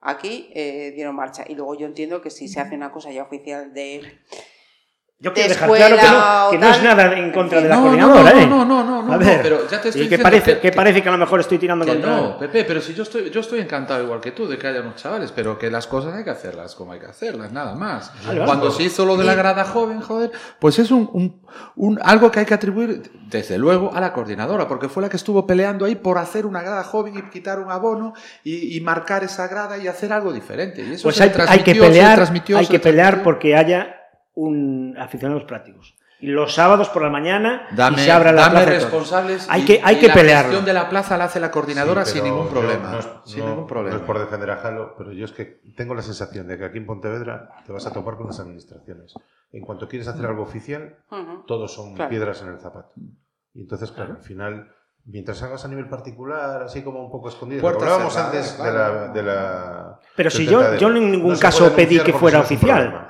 aquí eh, dieron marcha. Y luego yo entiendo que si se hace una cosa ya oficial de... Yo quiero de dejar claro que no, que no es nada en contra de la No, no, coordinadora, no, ¿eh? no, no, no, no, a ver, no, pero ya te estoy y que diciendo parece que- que, que- parece que a lo mejor estoy tirando Que contra... no, Pepe, pero si yo estoy, yo estoy encantado igual que tú de que haya unos chavales, pero que las cosas hay que hacerlas como hay que hacerlas, nada más. Vale. Cuando se hizo lo de la grada joven, joder, pues es un, un- un- algo que hay que atribuir, desde luego, a la coordinadora, porque fue la que estuvo peleando ahí por hacer una grada joven y quitar un abono y, y marcar esa grada y hacer algo diferente. Y eso Pues se hay, hay que transmitió, se pelear, transmitió, hay que pelear transmitió. porque haya un aficionados prácticos. Y los sábados por la mañana Dame, y se abra la dame plaza de responsables. Hay y- que, hay y que la pelearlo. gestión de la plaza la hace la coordinadora Sí, sin ningún problema. no es- sin no- ningún problema. No es por defender a Jalo, pero yo es que tengo la sensación de que aquí en Pontevedra te vas a topar con las administraciones. En cuanto quieres hacer algo oficial, todos son Claro. piedras en el zapato. Y entonces, claro, al final, mientras hagas a nivel particular, así como un poco escondido, hablábamos antes de claro. la, de la- Pero si yo, yo en ningún No caso pedí que fuera oficial.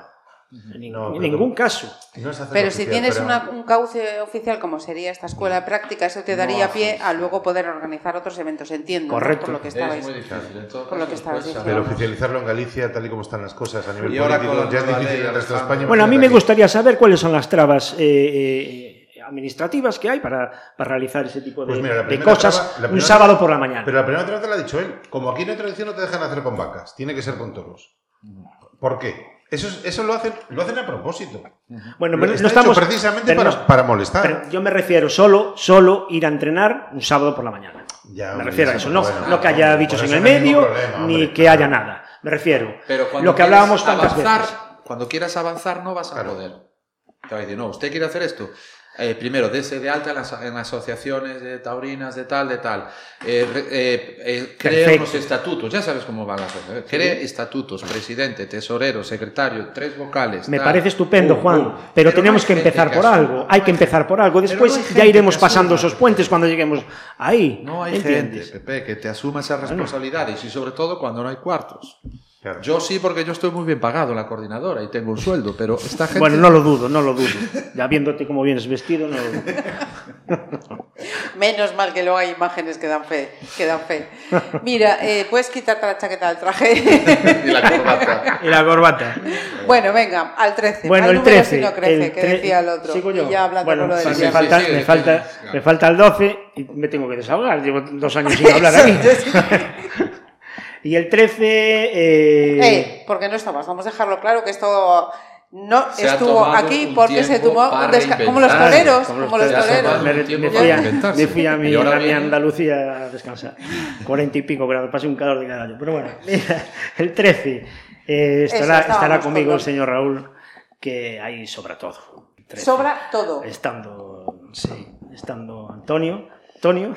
No, en pero- ningún caso. No es Pero si tienes pero- una- un cauce oficial como sería esta escuela de práctica, eso te daría No, pie a luego poder organizar otros eventos, entiendo. Correcto. Por lo que Es estabais. muy difícil. en todo por lo que después diciendo. Pero oficializarlo en Galicia, tal y como están las cosas a nivel Y político, ya es difícil ley, en el resto de. España. Bueno, a mí me gustaría saber cuáles son las trabas eh, eh, administrativas que hay para, para realizar ese tipo de, Pues mira, de cosas traba- un sábado por la mañana. Pero la primera traba te la ha dicho él. Como aquí no hay tradición, no te dejan hacer con vacas. Tiene que ser con toros. ¿Por qué? Eso, es- eso lo, hacen, lo hacen a propósito. bueno, pero está no hecho estamos precisamente pero para, para molestar. pero yo me refiero solo, solo ir a entrenar un sábado por la mañana. Ya, me refiero a eso, no, no que haya bichos en el medio problema, ni que claro. haya nada. Me refiero. Pero cuando lo que hablábamos tantas avanzar, veces. Cuando quieras avanzar no vas a poder. Te va a decir, no, usted quiere hacer esto. Eh, primero, dese de alta en las, en asociaciones de taurinas, de tal, de tal. Eh, eh, eh, Perfecto. unos estatutos, ya sabes cómo van las cosas. ¿eh? Cree estatutos, presidente, tesorero, secretario, tres vocales. Me tal. parece estupendo, Pum, Juan, pum. pero, no tenemos hay que empezar por asuma. algo. Hay que empezar por algo. Después no ya iremos que pasando esos puentes cuando lleguemos ahí. No hay ¿entiendes? gente, Pepe, que te asuma esas responsabilidades y sobre todo cuando no hay cuartos. Claro. Yo sí, porque yo estoy muy bien pagado en la coordinadora y tengo un sueldo, pero esta gente... Bueno, no lo dudo, no lo dudo. Ya viéndote cómo vienes vestido, no lo dudo. Menos mal que luego hay imágenes que dan fe. Que dan fe. Mira, eh, puedes quitarte la chaqueta del traje. y la corbata. Y la corbata. bueno, venga, al 13. Bueno, al el número 13. si no crece, el que decía el otro. Sigo yo. Y ya hablando bueno, lo del sí, me, sí, falta, sí, me, sí, falta, sí. me falta el 12 y me tengo que desahogar. Llevo dos años sin hablar aquí. Y el 13. Eh, Eh, porque no estabas, vamos a dejarlo claro que esto no Se estuvo aquí porque se tomó un descanso. Como los toreros, Como los como los toreros. me, fui a, inventarse. me fui a mi, Y ahora a mi Andalucía a descansar. Cuarenta y pico grados, pasé un calor de carajo. Pero bueno, mira, el 13. eh, estará, estará con conmigo el señor Raúl, que ahí sobra todo. 13. Sobra todo. Estando, sí, estando Antonio, Antonio,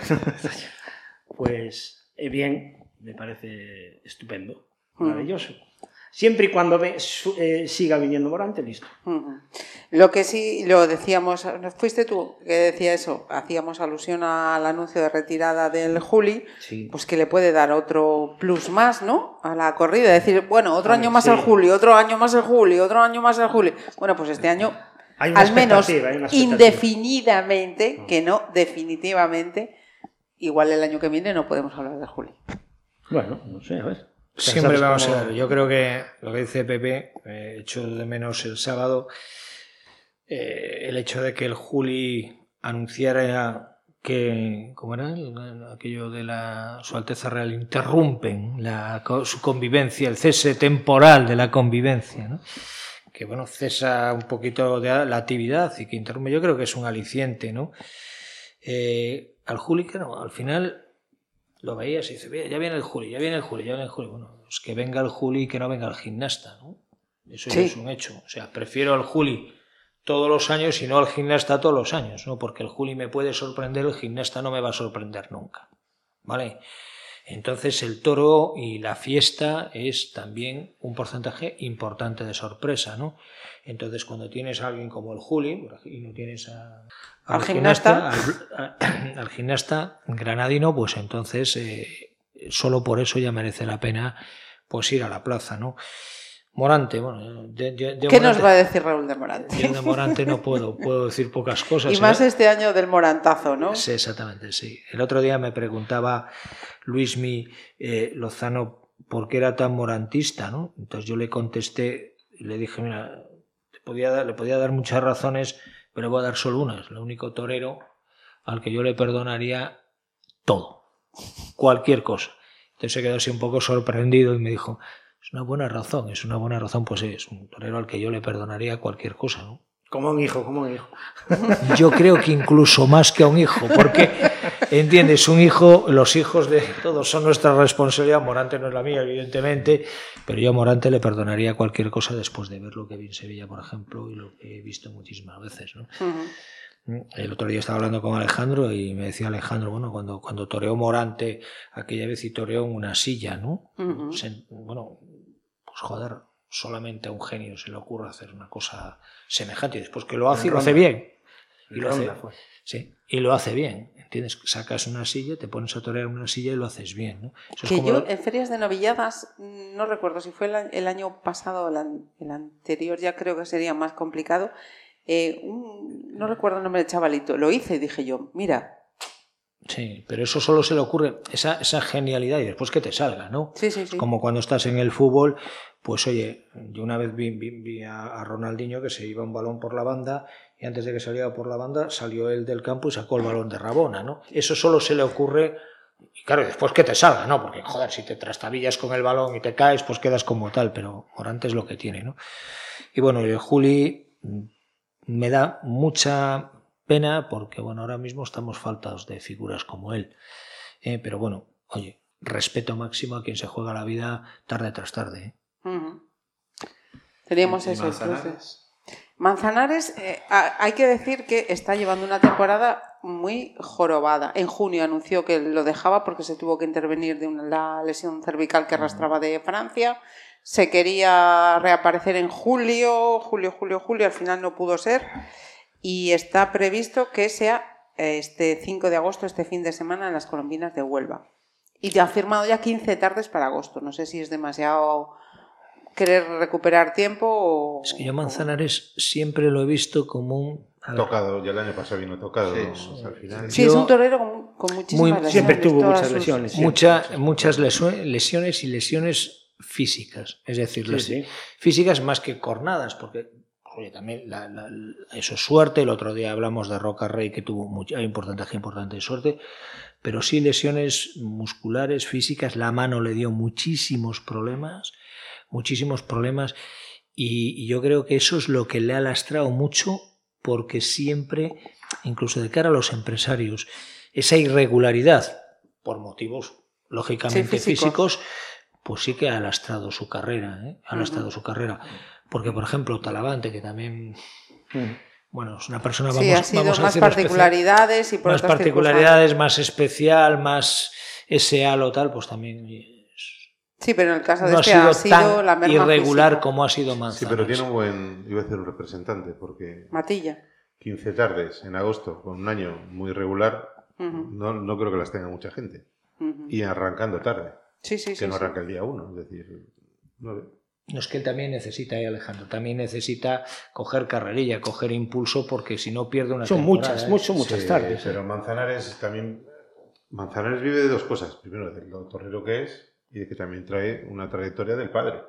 pues eh, bien, me parece estupendo, maravilloso. Siempre y cuando ve- su- eh, siga viniendo Morante, listo. Lo que sí, lo decíamos, ¿no fuiste tú que decía eso, hacíamos alusión al anuncio de retirada del Juli, Sí. pues que le puede dar otro plus más, ¿no? A la corrida, decir, bueno, otro año más sí. el Juli, otro año más el Juli, otro año más el Juli. Bueno, pues este año, al menos indefinidamente, que no definitivamente, igual el año que viene no podemos hablar de Juli. Bueno, no sé, a ver. Siempre ¿Sabes vamos a ver. Yo creo que lo que dice Pepe, eh, echo de menos el sábado, eh, el hecho de que el Juli anunciara que, ¿cómo era? El- Aquello de la Su Alteza Real interrumpen la, su convivencia, el cese temporal de la convivencia, ¿no? que bueno, cesa un poquito de la actividad y que interrumpe, yo creo que es un aliciente, ¿no? Eh, al Juli, que no, al final lo veías y dices, "Mira, ya viene el Juli, ya viene el Juli, ya viene el Juli. Bueno, pues que venga el Juli y que no venga el gimnasta, ¿no? Eso Sí. es un hecho. O sea, prefiero al Juli todos los años y no al gimnasta todos los años, ¿no? Porque el Juli me puede sorprender, el gimnasta no me va a sorprender nunca, ¿vale? Entonces el toro y la fiesta es también un porcentaje importante de sorpresa, ¿no? Entonces cuando tienes a alguien como el Juli y no tienes a, Al gimnasta. al, gimnasta granadino, pues entonces eh, solo por eso ya merece la pena pues ir a la plaza, ¿no? Morante, bueno, ¿Qué Morante- nos va a decir Raúl de Morante? yo de Morante no puedo, puedo decir pocas cosas. Y ¿eh? más este año del Morantazo, ¿no? Sí, exactamente, sí. El otro día me preguntaba Luismi eh, Lozano por qué era tan morantista, ¿no? Entonces yo le contesté, le dije, mira, te podía dar- le podía dar muchas razones, pero voy a dar solo una. Es el único torero al que yo le perdonaría todo, cualquier cosa. Entonces se quedó así un poco sorprendido y me dijo, es una buena razón, es una buena razón, pues es un torero al que yo le perdonaría cualquier cosa, ¿no? Como un hijo, como un hijo. Yo creo que incluso más que a un hijo, porque, entiendes, un hijo, los hijos de todos son nuestra responsabilidad, Morante no es la mía, evidentemente, pero yo a Morante le perdonaría cualquier cosa después de ver lo que vi en Sevilla, por ejemplo, y lo que he visto muchísimas veces. ¿no? El otro día estaba hablando con Alejandro y me decía Alejandro, bueno, cuando, cuando toreó Morante aquella vez y toreó en una silla, ¿no? Se- bueno, pues joder, solamente a un genio se le ocurre hacer una cosa semejante y después que lo hace y lo hace bien. Y lo hace, Ronda fue. sí, y lo hace bien, ¿entiendes? Sacas una silla, te pones a torear una silla y lo haces bien, ¿no? Eso es Que como yo lo- en ferias de novilladas, mm, no recuerdo si fue el, año pasado o el, an- el anterior, ya creo que sería más complicado. eh, un- no recuerdo el nombre del chavalito, lo hice y dije yo, mira, Sí, pero eso solo se le ocurre, esa, esa genialidad y después que te salga, ¿no? sí, sí, sí. Como cuando estás en el fútbol, pues oye, yo una vez vi, vi- vi a Ronaldinho que se iba un balón por la banda y antes de que saliera por la banda salió él del campo y sacó el balón de Rabona, ¿no? Eso solo se le ocurre, y claro, después que te salga, ¿no? Porque joder, si te trastabillas con el balón y te caes, pues quedas como tal, pero Morante es lo que tiene, ¿no? Y bueno, el Juli mm, me da mucha pena porque, bueno, ahora mismo estamos faltados de figuras como él. Eh, pero bueno, oye, respeto máximo a quien se juega la vida tarde tras tarde. ¿eh? Ujú. Teníamos ¿Y eso. Entonces. Manzanares, eh, ha- hay que decir que está llevando una temporada muy jorobada. En junio anunció que lo dejaba porque se tuvo que intervenir de una, la lesión cervical que arrastraba de Francia. Se quería reaparecer en julio, julio, julio, julio, al final no pudo ser. Y está previsto que sea eh, este 5 de agosto, este fin de semana, en las Colombinas de Huelva. Y te ha firmado ya 15 tardes para agosto. No sé si es demasiado querer recuperar tiempo o... Es que yo Manzanares siempre lo he visto como un... ver, Tocado, ya el año pasado vino tocado. Sí, ¿no? sí. O sea, al final. Sí, Yo- es un torero con, con muchísimas Muy- lesiones. Siempre tuvo muchas sus- lesiones. mucha, muchas lesiones y lesiones físicas, es decir, Sí, físicas más que cornadas, porque oye, también la- la- eso es suerte. El otro día hablamos de Roca Rey que tuvo mucha, hay un porcentaje importante de suerte, pero sí lesiones musculares, físicas. La mano le dio muchísimos problemas, muchísimos problemas, y, y yo creo que eso es lo que le ha lastrado mucho, porque siempre, incluso de cara a los empresarios, esa irregularidad, por motivos lógicamente Sí, físicos. físicos, pues sí que ha lastrado su carrera, ¿eh? ha lastrado su carrera. Porque, por ejemplo, Talavante, que también, Mm. bueno, es una persona, Sí, vamos, ha sido vamos a más especial, particularidades y por más particularidades, más especial, más ese halo tal, pues también Sí, pero en el caso de no ha este sido, ha sido la tan merma irregular física. como ha sido Sí, Manzanares. pero tiene un buen, iba a decir un representante, porque Matilla. 15 tardes en agosto con un año muy regular, no, no creo que las tenga mucha gente. Y arrancando tarde, Sí, sí, que sí. no sí. arranca el día uno, es decir, no. No es que él también necesita, eh, Alejandro, también necesita coger carrerilla, coger impulso, porque si no pierde una Son temporada, muchas, ¿eh? mu- son muchas Sí, tardes. Pero Manzanares también. Manzanares vive de dos cosas. Primero, de lo torrero que es y de que también trae una trayectoria del padre.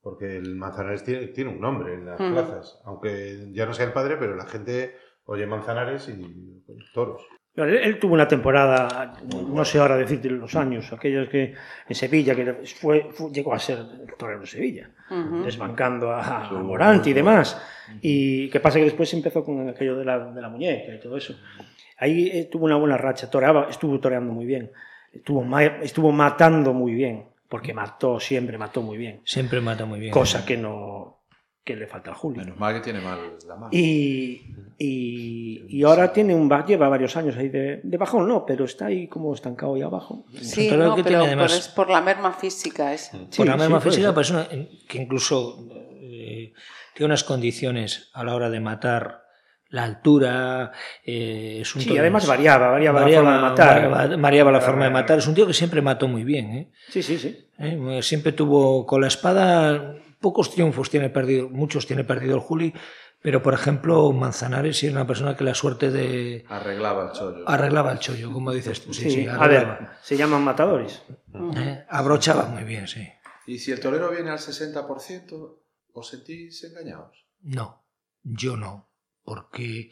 Porque el Manzanares tiene, tiene un nombre en las Ujú. plazas. Aunque ya no sea el padre, pero la gente oye Manzanares y pues, toros. Él, él tuvo una temporada, no sé ahora decirte los años, aquellos que en Sevilla, que fue, fue- llegó a ser el torero de Sevilla, Ujú. desbancando a, a Morante y demás. Y qué pasa que después empezó con aquello de la, de la muñeca y todo eso. Ahí eh, tuvo una buena racha, toreaba, estuvo toreando muy bien, estuvo, ma- estuvo matando muy bien, porque mató, siempre mató muy bien, Siempre mata muy bien. cosa que no que le falta al Julio. Menos mal que tiene mal la mano. Y, y, y ahora tiene un lleva varios años ahí de, de bajón, no, pero está ahí como estancado ahí abajo. Sí, no, que pero, tiene además- pero es por la merma física esa. Sí, por la sí, misma puede física, pues una- que incluso eh, tiene unas condiciones a la hora de matar la altura. eh, es un Sí, además variaba, variaba, la variaba- forma de matar. variaba- variaba la forma de matar. Es un tío que siempre mató muy bien. ¿eh? Sí, sí, sí. ¿Eh? Siempre tuvo con la espada pocos triunfos tiene perdido, muchos tiene perdido el Juli, pero por ejemplo Manzanares sí era una persona que la suerte de Arreglaba el chollo. arreglaba el chollo, como dices tú. Sí, Sí, sí, a ver, se llaman matadores. ¿Eh? Abrochaba muy bien, sí. Y si el torero viene al 60%, ¿os sentís engañados? No, yo no, porque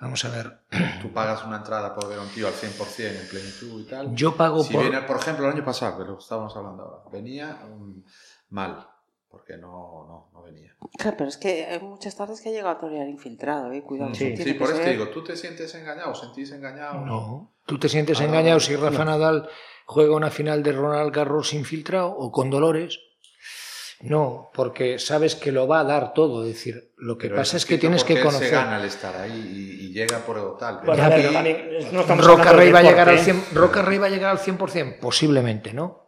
vamos a ver, Tú pagas una entrada por ver a un tío al 100% en plenitud y tal. yo pago Si por viene, por ejemplo, el año pasado, que lo estábamos hablando ahora, venía mm, mal, porque no, no, no venía. Claro, pero es que hay muchas tardes que ha llegado a torear infiltrado, eh. Cuidado, Sí, Sí, por eso te digo, ¿tú te sientes engañado? ¿Os sentís engañado? No. ¿Tú te sientes Ah, engañado si Rafa no. Nadal juega una final de Ronald Garros infiltrado o con Dolores? No, porque sabes que lo va a dar todo. Es decir, lo que Pero pasa es que tienes que conocer. se gana el estar ahí y, y llega por el tal. Ya, pero- también, no estamos Roca hablando Rey, de va a llegar al deporte, ¿eh? 100, Roca Rey va a llegar al 100%, posiblemente, ¿no?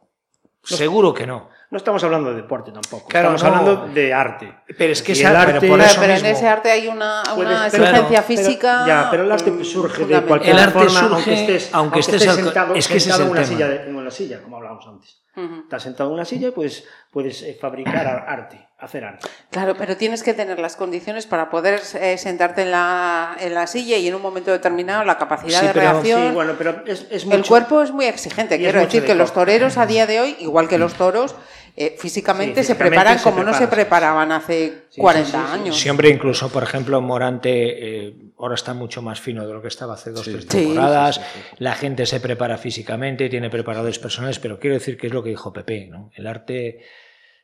Seguro que no. No estamos hablando de deporte tampoco. Claro, estamos no. hablando de arte. Pero es que esa- el pero arte- por eso pero en ese arte hay una, una pero- exigencia pero- física. ya, pero el arte surge de cualquier El arte forma, surge, aunque estés, aunque estés al- sentado, es que sentado es en una silla, de- en una silla, como hablábamos antes. Estás sentado en una silla y puedes, puedes eh, fabricar ar- arte, hacer arte. Claro, pero tienes que tener las condiciones para poder eh, sentarte en la, en la silla y en un momento determinado la capacidad Sí, de pero- reacción. Sí, bueno, pero es, es El cuerpo es muy exigente. Quiero decir de que los toreros a día de hoy, igual que los toros, eh, físicamente Sí, se preparan se como no se preparaban hace sí, 40 sí, sí. años. Sí, hombre, incluso, por ejemplo, Morante eh, ahora está mucho más fino de lo que estaba hace dos Sí, tres temporadas. sí, sí, sí. La gente se prepara físicamente, tiene preparadores personales, pero quiero decir que es lo que dijo Pepe, ¿no? El arte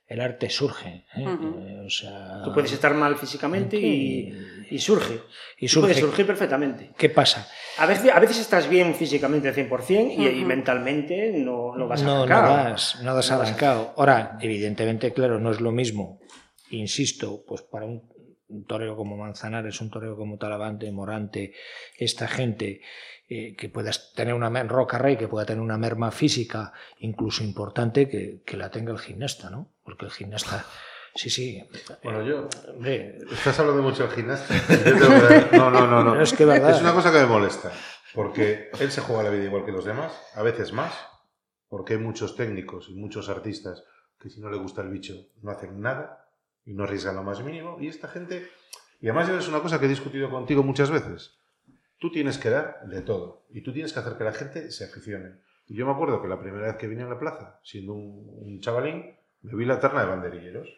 el arte surge. ¿eh? Eh, o sea, Tú puedes estar mal físicamente y, y surge. Y Tú Puede surge. surgir perfectamente. ¿Qué pasa? A veces, a veces estás bien físicamente al 100% y, y mentalmente no, no vas no, no arrancado. das, no das arrancado. Ahora, evidentemente, claro, no es lo mismo, insisto, pues para un, un torero como Manzanares, un torero como Talavante, Morante, esta gente eh, que pueda tener una mer- Roca Rey, que pueda tener una merma física incluso importante, que, que la tenga el gimnasta, ¿no? Porque el gimnasta, sí, sí. Bueno, yo. Hombre, Estás hablando mucho del gimnasta. Yo tengo que- No, no, no, no. Es que verdad. Es una cosa que me molesta. Porque él se juega la vida igual que los demás, a veces más. Porque hay muchos técnicos y muchos artistas que si no le gusta el bicho no hacen nada y no arriesgan lo más mínimo. Y esta gente. Y además es una cosa que he discutido contigo muchas veces. Tú tienes que dar de todo y tú tienes que hacer que la gente se aficione. Y yo me acuerdo que la primera vez que vine a la plaza, siendo un, un chavalín, me vi la terna de banderilleros.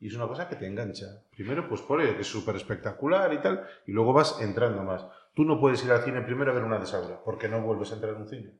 Y es una cosa que te engancha. Primero, pues por ello, que es súper espectacular y tal, y luego vas entrando más. Tú no puedes ir al cine primero a ver una de Saura, porque no vuelves a entrar en un cine.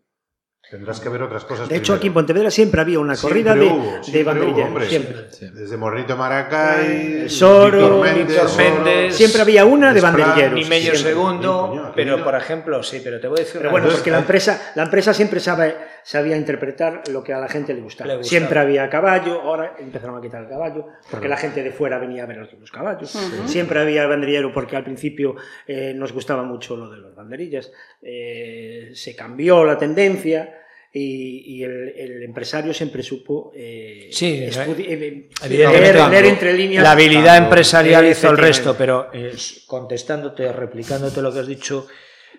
Tendrás que ver otras cosas De hecho, aquí en. Pontevedra siempre había una Siempre corrida de, hubo, de banderilleros. siempre. Desde Morenito Maracay, El Soro, Víctor Méndez, Víctor Méndez, Siempre había una de banderilleros. ni medio siempre. segundo, Coño, pero por ejemplo, sí, pero te voy a decir Pero una bueno, cosa. porque la empresa, la empresa siempre sabe, sabía interpretar lo que a la gente le gustaba. Le gustaba. Siempre había caballo, ahora empezaron a quitar el caballo, porque la gente de fuera venía a ver los, los caballos. Siempre había banderillero, porque al principio eh, nos gustaba mucho lo de los banderillas. Eh, se cambió la tendencia. Y, y el, el empresario siempre supo eh, Sí, estudi- eh, Evidentemente, leer, leer entre líneas La habilidad Claro, empresarial hizo el resto, pero eh, contestándote, replicándote lo que has dicho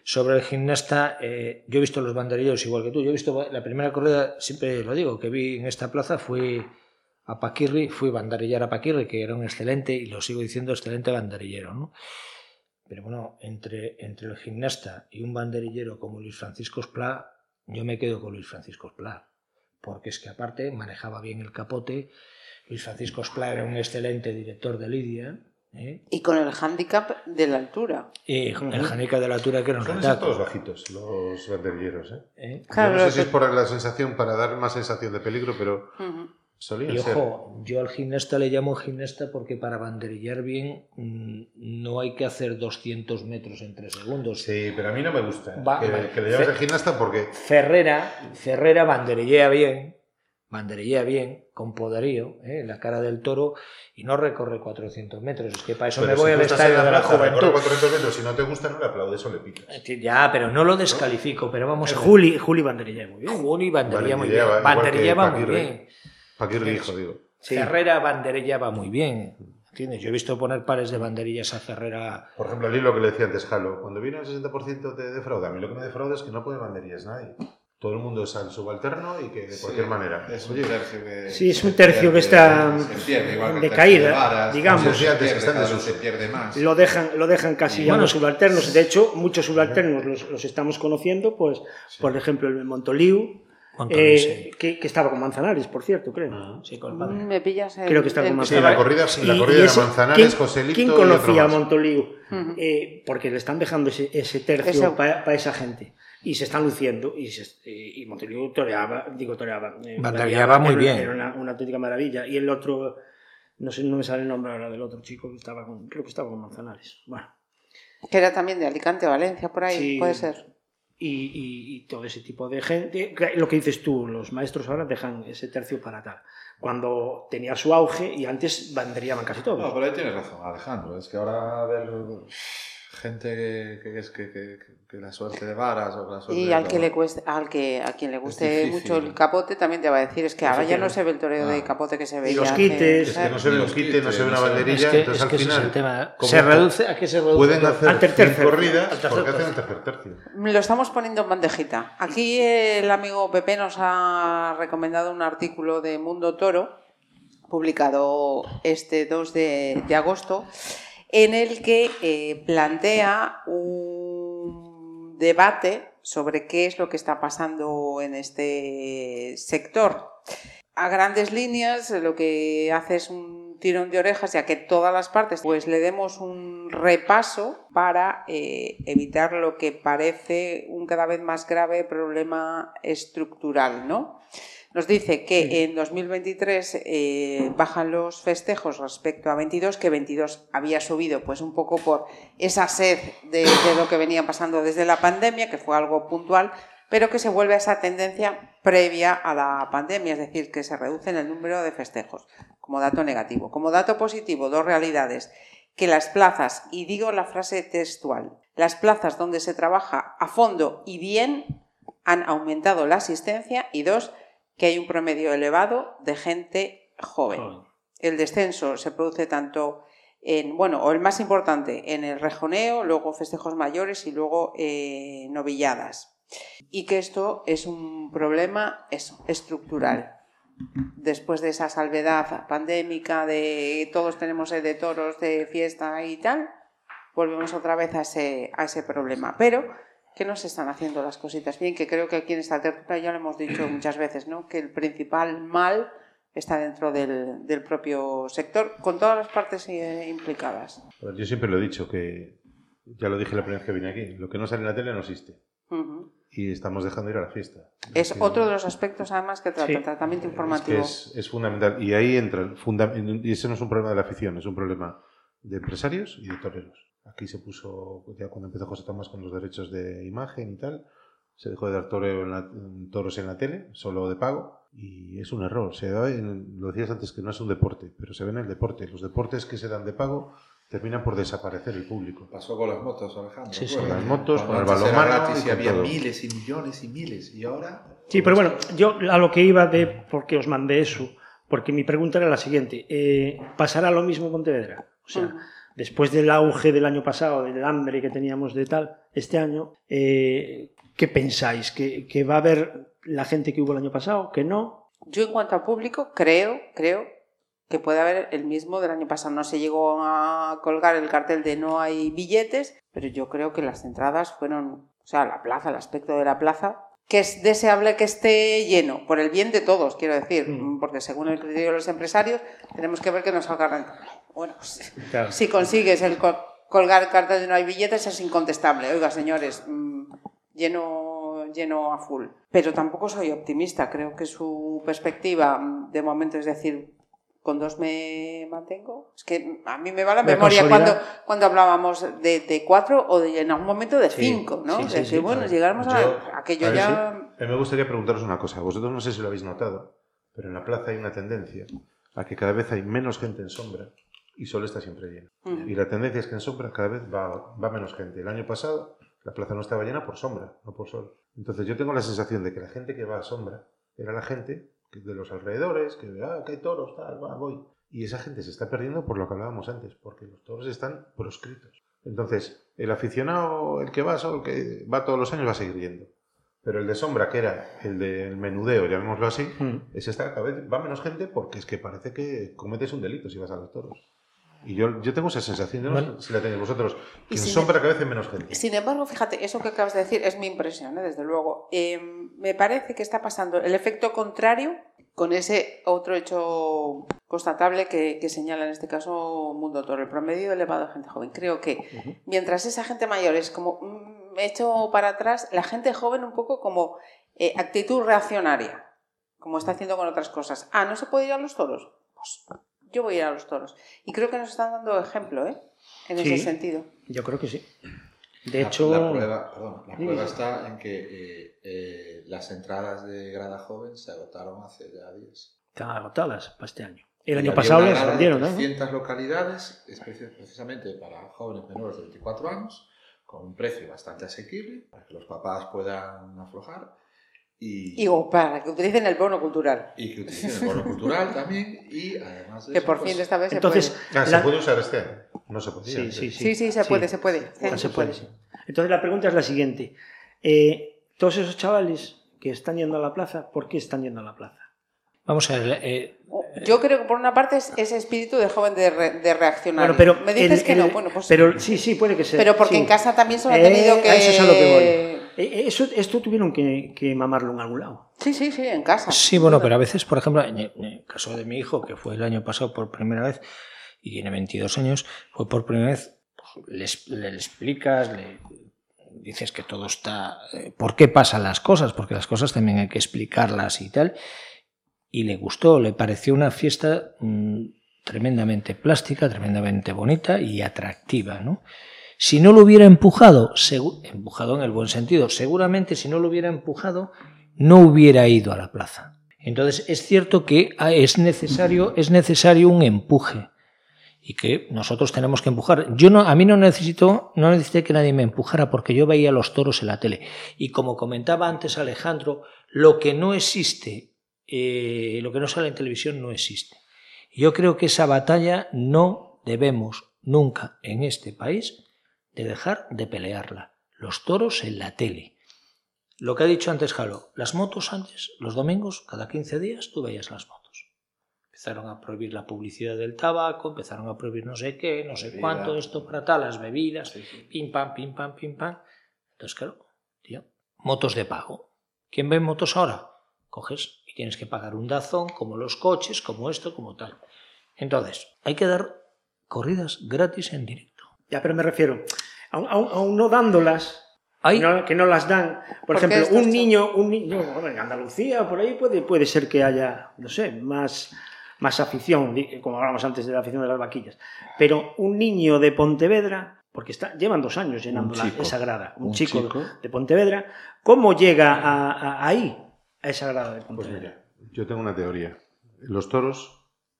sobre el gimnasta, eh, yo he visto los banderilleros igual que tú. Yo he visto la primera corrida, siempre lo digo, que vi en esta plaza fui a Paquirri, fui banderillar a Paquirri, que era un excelente, y lo sigo diciendo, excelente banderillero, ¿no? Pero bueno, entre, entre el gimnasta y un banderillero como Luis Francisco Esplá, yo me quedo con Luis Francisco Esplá, porque es que aparte manejaba bien el capote, Luis Francisco Esplá era un excelente director de Lidia, ¿eh? Y con el hándicap de la altura. y el Janica de la Altura, que era un ser todos retaco. bajitos, los banderilleros, ¿eh? ¿eh? Claro, Yo no sé si es por la sensación, para dar más sensación de peligro, pero. Y ser. ojo, yo al gimnasta le llamo gimnasta porque para banderillar bien mm, no hay que hacer 200 metros en 3 segundos. Sí, pero a mí no me gusta Va- que, le llames de gimnasta porque Ferrera, Ferrera banderillea bien, banderillea bien, con poderío, ¿eh? la cara del toro, y no recorre 400 metros. Es que para eso Pero me si voy al estadio de la plaza, recorre juventud. 400 metros, si no te gusta, no le aplaudes o le pitas. Ya, pero no lo descalifico, pero vamos. Juli, Juli banderilla muy bien. Juli banderilla muy bien. Que Banderillaba muy bien. Paquirri hijo, digo. Sí. Ferrera banderillaba muy bien. ¿Entiendes? Yo he visto poner pares de banderillas a Ferrera. Por ejemplo, al hilo que le decía antes Jalo, cuando viene el 60% te defrauda. A mí lo que me defrauda es que no pone banderillas nadie. Todo el mundo es al subalterno y que de cualquier manera. Es un tercio que. Sí, es un tercio que está el de caída, digamos. Lo dejan, lo dejan casi ya Bueno, los subalternos. De hecho, muchos subalternos los, los estamos conociendo, pues, por ejemplo, el Montoliu, Montoliu, eh, sí. que, que estaba con Manzanares, por cierto, creo. Sí, con el padre. Me pillas en, Creo que está en- con Sí, Manzanares. la corrida, Y- la y corrida de Manzanares, ¿quién- Joselito ¿Quién y otro conocía a. Montoliu? Ujú. Eh, porque le están dejando ese, ese tercio Ese- para esa gente. Y se están luciendo. Y, se, y, y Montoliu toreaba, digo toreaba. eh, muy era- bien. Era una, una auténtica maravilla. Y el otro, no sé, no me sale el nombre ahora del otro chico que estaba con, creo que estaba con Manzanares. Bueno. Que era también de Alicante Valencia, por ahí, Sí. puede ser. Y, todo ese tipo de gente. Lo que dices tú, los maestros ahora dejan ese tercio para tal. Cuando tenía su auge y antes banderillaban casi todos. No, pero ahí tienes razón, Alejandro. Es que ahora ver gente que, que, es que, que, que la suerte de varas o que la suerte Y de al que le cueste, al que a quien le guste mucho el capote también te va a decir es que ahora ya no se ve el toreo de Ah. capote que se veía. los hace- quites, Es que no se ve Ni un los quite, no quites, se ve una banderilla, Es que, entonces es que al ese es final el tema. ¿Se reduce? ¿A qué se reduce? pueden hacer Al tercer 100 tercio. corridas Al tercer porque hacen el tercer tercio. Lo estamos poniendo en bandejita. Aquí el amigo Pepe nos ha recomendado un artículo de Mundo Toro, publicado este 2 de, de agosto, en el que eh, plantea un debate sobre qué es lo que está pasando en este sector. A grandes líneas, lo que hace es un tirón de orejas, ya que todas las partes pues le demos un repaso para eh, evitar lo que parece un cada vez más grave problema estructural, ¿no? Nos dice que en 2023 eh, bajan los festejos respecto a 22, que 22 había subido pues un poco por esa sed de, de lo que venía pasando desde la pandemia, que fue algo puntual, pero que se vuelve a esa tendencia previa a la pandemia, es decir, que se reduce en el número de festejos, como dato negativo. Como dato positivo, dos realidades, que las plazas, y digo la frase textual, las plazas donde se trabaja a fondo y bien han aumentado la asistencia y dos, que hay un promedio elevado de gente joven. Joven. El descenso se produce tanto en, bueno, o el más importante, en el rejoneo, luego festejos mayores y luego eh, novilladas. Y que esto es un problema eso, estructural. Después de esa salvedad pandémica de todos tenemos sed de toros, de fiesta y tal, volvemos otra vez a ese, a ese problema. Pero que no se están haciendo las cositas bien, que creo que aquí en esta tertulia ya lo hemos dicho muchas veces, ¿no? que el principal mal está dentro del, del propio sector, con todas las partes eh, implicadas. Bueno, Yo siempre lo he dicho, que ya lo dije la primera vez que vine aquí, lo que no sale en la tele no existe. Y estamos dejando ir a la fiesta. Es que- otro de los aspectos, además, que trata Sí. el tratamiento Es que informativo. es, es fundamental. Y ahí entra, el funda- y ese no es un problema de la afición, es un problema de empresarios y de toreros. Aquí se puso, ya cuando empezó José Tomás con los derechos de imagen y tal, se dejó de dar toreo en la- en toros en la tele, solo de pago, y es un error. Se da en- lo decías antes que no es un deporte, pero se ve en el deporte. Los deportes que se dan de pago terminan por desaparecer el público. Pasó con las motos, Alejandro. Sí, sí. Con las motos, con el balonmano gratis y había todo. miles y millones y miles. Y ahora. Sí, pero bueno, yo a lo que iba de por qué os mandé eso, porque mi pregunta era la siguiente: eh, ¿pasará lo mismo en Pontevedra? O sea, Ujú. Después del auge del año pasado, del hambre que teníamos de tal, este año, eh, ¿qué pensáis? ¿Que, que va a haber la gente que hubo el año pasado? ¿Que no? Yo, en cuanto a público, creo, creo que puede haber el mismo del año pasado. No se llegó a colgar el cartel de no hay billetes, pero yo creo que las entradas fueron, o sea, la plaza, el aspecto de la plaza, que es deseable que esté lleno, por el bien de todos, quiero decir, Mm. porque según el criterio de los empresarios, tenemos que ver que nos salga rentable. Bueno, pues, Claro. si consigues el co- colgar el cartel de no hay billetes, es incontestable. Oiga, señores, mm, lleno, lleno a full. Pero tampoco soy optimista. Creo que su perspectiva, mm, de momento, es decir, con dos me mantengo. Es que a mí me va la a memoria cuando, cuando hablábamos de, de cuatro o de, en algún momento de Sí, cinco, ¿no? sí, de sí, que, sí. bueno, llegáramos yo- a aquello a ver, ya... A mí me gustaría preguntaros una cosa. Vosotros no sé si lo habéis notado, pero en la plaza hay una tendencia a que cada vez hay menos gente en sombra y solo está siempre llena. Ujú. Y la tendencia es que en sombra cada vez va, va menos gente. El año pasado la plaza no estaba llena por sombra, no por sol. Entonces yo tengo la sensación de que la gente que va a sombra era la gente que- de los alrededores, que ve, ah, que hay toros, tal, va, voy. Y esa gente se está perdiendo por lo que hablábamos antes, porque los toros están proscritos. Entonces, el aficionado, el que va, solo el que va todos los años, va a seguir yendo. Pero el de sombra, que era el del menudeo, llamémoslo así, Mm. ese está cada vez va menos gente porque es que parece que cometes un delito si vas a los toros. Y yo, yo tengo esa sensación, yo no Bueno. sé si la tenéis vosotros, que en si sombra cada vez menos gente. Sin embargo, fíjate, eso que acabas de decir es mi impresión, ¿eh? desde luego. Eh, me parece que está pasando el efecto contrario con ese otro hecho constatable que, que señala en este caso Mundo Toro, el promedio elevado de gente joven. Creo que mientras esa gente mayor es como mm, hecho para atrás, la gente joven un poco como eh, actitud reaccionaria, como está haciendo con otras cosas. Ah, ¿no se puede ir a los toros? Pues yo voy a ir a los toros. Y creo que nos están dando ejemplo, ¿eh? En Sí. ese sentido. Yo creo que sí. De La- hecho, La, prueba, perdón, la Sí, prueba sí. está en que eh, eh, las entradas de grada joven se agotaron hace ya días. están agotadas para este año. El Y año pasado las vendieron, de ¿no? 300 localidades, precisamente para jóvenes menores de 24 años, con un precio bastante asequible, para que los papás puedan aflojar. Y, Y o para que utilicen el bono cultural. y que utilicen el bono cultural también. Y además de Que eso, por pues, fin esta vez Entonces, se puede. Ah, ¿se puede usar este año? No se podía. Sí, sí, sí. Sí, sí, se puede, se puede. Sí, se puede, sí. Entonces la pregunta es la siguiente. Eh, todos esos chavales que están yendo a la plaza, ¿por qué están yendo a la plaza? Vamos a ver, eh, Yo creo que por una parte es ese espíritu de joven de, re- de reaccionar. Bueno, pero Me dices el- que no, bueno, pues. Pero sí, sí, puede que sea. pero porque sí. en casa también se lo ha Eh, tenido que. a eso es a lo que voy. Eh, eh, Eso, esto tuvieron que, que mamarlo en algún lado. Sí, sí, sí, en casa. Sí, bueno, pero a veces, por ejemplo, en el, caso de mi hijo, que fue el año pasado por primera vez y tiene 22 años, fue por primera vez, pues, le, explicas, le dices que todo está... eh, ¿Por qué pasan las cosas? Porque las cosas también hay que explicarlas y tal. y le gustó, le pareció una fiesta mmm, tremendamente plástica, tremendamente bonita y atractiva, ¿no? Si no lo hubiera empujado, empujado en el buen sentido, seguramente si no lo hubiera empujado, no hubiera ido a la plaza. Entonces es cierto que es necesario, es necesario un empuje y que nosotros tenemos que empujar. Yo no, a mí no necesito, no necesité que nadie me empujara porque yo veía los toros en la tele. Y como comentaba antes Alejandro, lo que no existe, eh, lo que no sale en televisión no existe. Yo creo que esa batalla no debemos nunca en este país de dejar de pelearla. Los toros en la tele. Lo que ha dicho antes Jalo, las motos antes, los domingos, cada 15 días tú veías las motos. Empezaron a prohibir la publicidad del tabaco, empezaron a prohibir no sé qué, no sé cuánto, esto para tal, las bebidas, pim pam, pim pam, pim pam. Entonces, claro, tío, motos de pago. ¿Quién ve motos ahora? Coges y tienes que pagar un dazón, como los coches, como esto, como tal. Entonces, hay que dar corridas gratis en directo. Ya, pero me refiero, aún, no dándolas, que no, que no, las dan. Por ejemplo, un niño, un niño, en Andalucía, por ahí puede, puede ser que haya, no sé, más, más afición, como hablábamos antes de la afición de las vaquillas. Pero un niño de Pontevedra, porque está, llevan dos años llenando la, esa grada, un, chico, de Pontevedra, ¿cómo llega a, ahí, a esa grada de pues Pontevedra? yo tengo una teoría. Los toros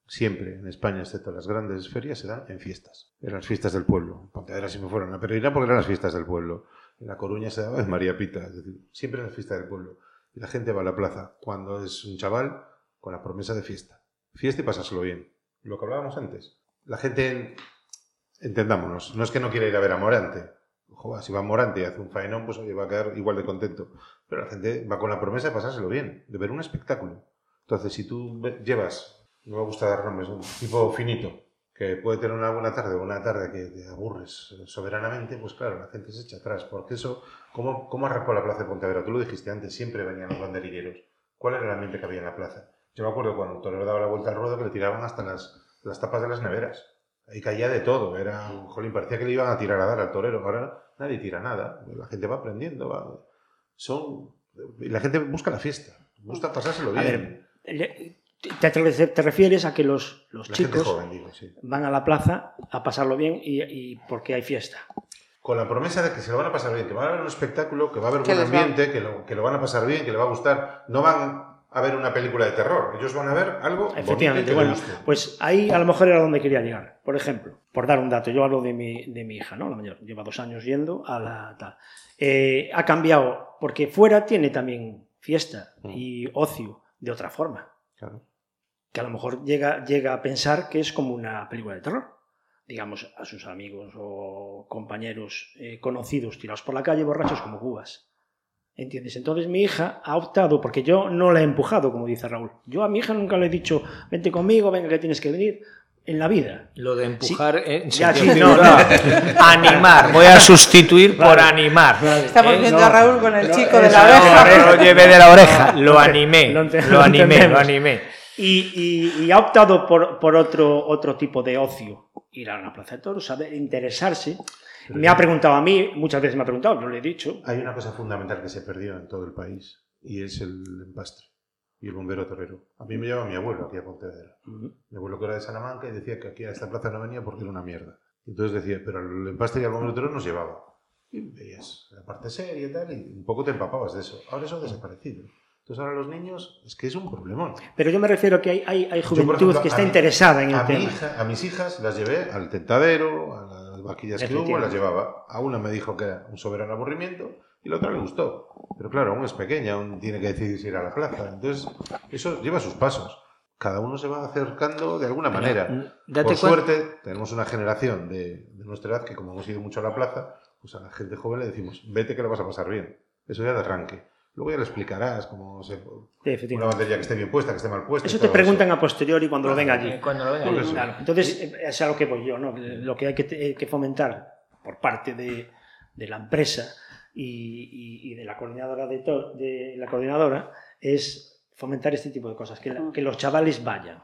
siempre en España, excepto las grandes ferias, se dan en fiestas. En las fiestas del pueblo. Pontevedra si me fueron a Pereira porque eran las fiestas del pueblo. En La Coruña se daba en María Pita. Es decir, siempre en las fiestas del pueblo. Y la gente va a la plaza cuando es un chaval con la promesa de fiesta. Fiesta y pasárselo bien. Lo que hablábamos antes. La gente, entendámonos, no es que no quiera ir a ver a Morante. Joder, si va a Morante y hace un faenón, pues va a quedar igual de contento. Pero la gente va con la promesa de pasárselo bien, de ver un espectáculo. Entonces, si tú llevas no me gusta dar nombres, un tipo finito, que puede tener una buena tarde o una tarde que te aburres soberanamente, pues claro, la gente se echa atrás. Porque eso, ¿cómo, cómo arrancó la plaza de Pontevedra? Tú lo dijiste antes, siempre venían los banderilleros. ¿Cuál era el ambiente que había en la plaza? Yo me acuerdo cuando el torero daba la vuelta al ruedo que le tiraban hasta las, las tapas de las neveras. Ahí caía de todo. Era, jolín, parecía que le iban a tirar a dar al torero. Ahora nadie tira nada. La gente va aprendiendo. Va... Son... La gente busca la fiesta. Busca pasárselo bien. A ver, te, refieres a que los, los chicos van a la plaza a pasarlo bien y, porque hay fiesta. Con la promesa de que se lo van a pasar bien, que va a haber un espectáculo, que va a haber buen ambiente, que, lo, que lo van a pasar bien, que le va a gustar. No van a ver una película de terror, ellos van a ver algo Efectivamente, bueno, pues ahí a lo mejor era donde quería llegar. Por ejemplo, por dar un dato, yo hablo de mi, de mi hija, ¿no? La mayor, lleva dos años yendo a la tal. Eh, ha cambiado, porque fuera tiene también fiesta mm. y ocio de otra forma. Claro que a lo mejor llega, llega a pensar que es como una película de terror. Digamos, a sus amigos o compañeros eh, conocidos tirados por la calle borrachos como cubas. ¿Entiendes? Entonces mi hija ha optado, porque yo no la he empujado, como dice Raúl. Yo a mi hija nunca le he dicho, vente conmigo, venga que tienes que venir. En la vida. Lo de empujar, en ya, no, no. animar. Voy a sustituir por animar. Estamos eh, viendo a Raúl con el chico de la oreja. lo llevé de la oreja. Lo animé. Lo animé, lo animé y, ha optado por, otro, otro tipo de ocio, ir a la plaza de toros, saber interesarse. me ha preguntado a mí, muchas veces me ha preguntado, yo le he dicho. Hay una cosa fundamental que se perdió en todo el país y es el empastre y el bombero torero. A mí me llevaba mi abuelo aquí a Pontevedra. Mi abuelo que era de Salamanca y decía que aquí a esta plaza no venía porque era una mierda. Entonces decía, pero el empastre y el bombero torero nos llevaba. Y veías la parte seria y tal, y un poco te empapabas de eso. Ahora eso ha desaparecido. Entonces ahora los niños es que es un problemón. Pero yo me refiero que hay, hay, hay juventud que está interesada en el a tema. Mi hija, a mis hijas las llevé al tentadero, a las vaquillas que hubo, las llevaba. A una me dijo que era un soberano aburrimiento y la otra le gustó. Pero claro, aún es pequeña, aún tiene que decidir si ir a la plaza. Entonces, eso lleva sus pasos. Cada uno se va acercando de alguna manera. Mm, Por suerte, tenemos una generación de, de nuestra edad que como hemos ido mucho a la plaza, pues a la gente joven le decimos, vete que lo vas a pasar bien. Eso ya de arranque. Luego ya lo explicarás, como se, una batería que esté bien puesta, que esté mal puesta. Eso te preguntan a posteriori cuando lo ven allí. Cuando lo ven allí. Claro. Entonces, eh, es a lo que voy yo, ¿no? Lo que hay que, que fomentar por parte de, de la empresa y, y, de la coordinadora de, de, la coordinadora es fomentar este tipo de cosas, que, que los chavales vayan,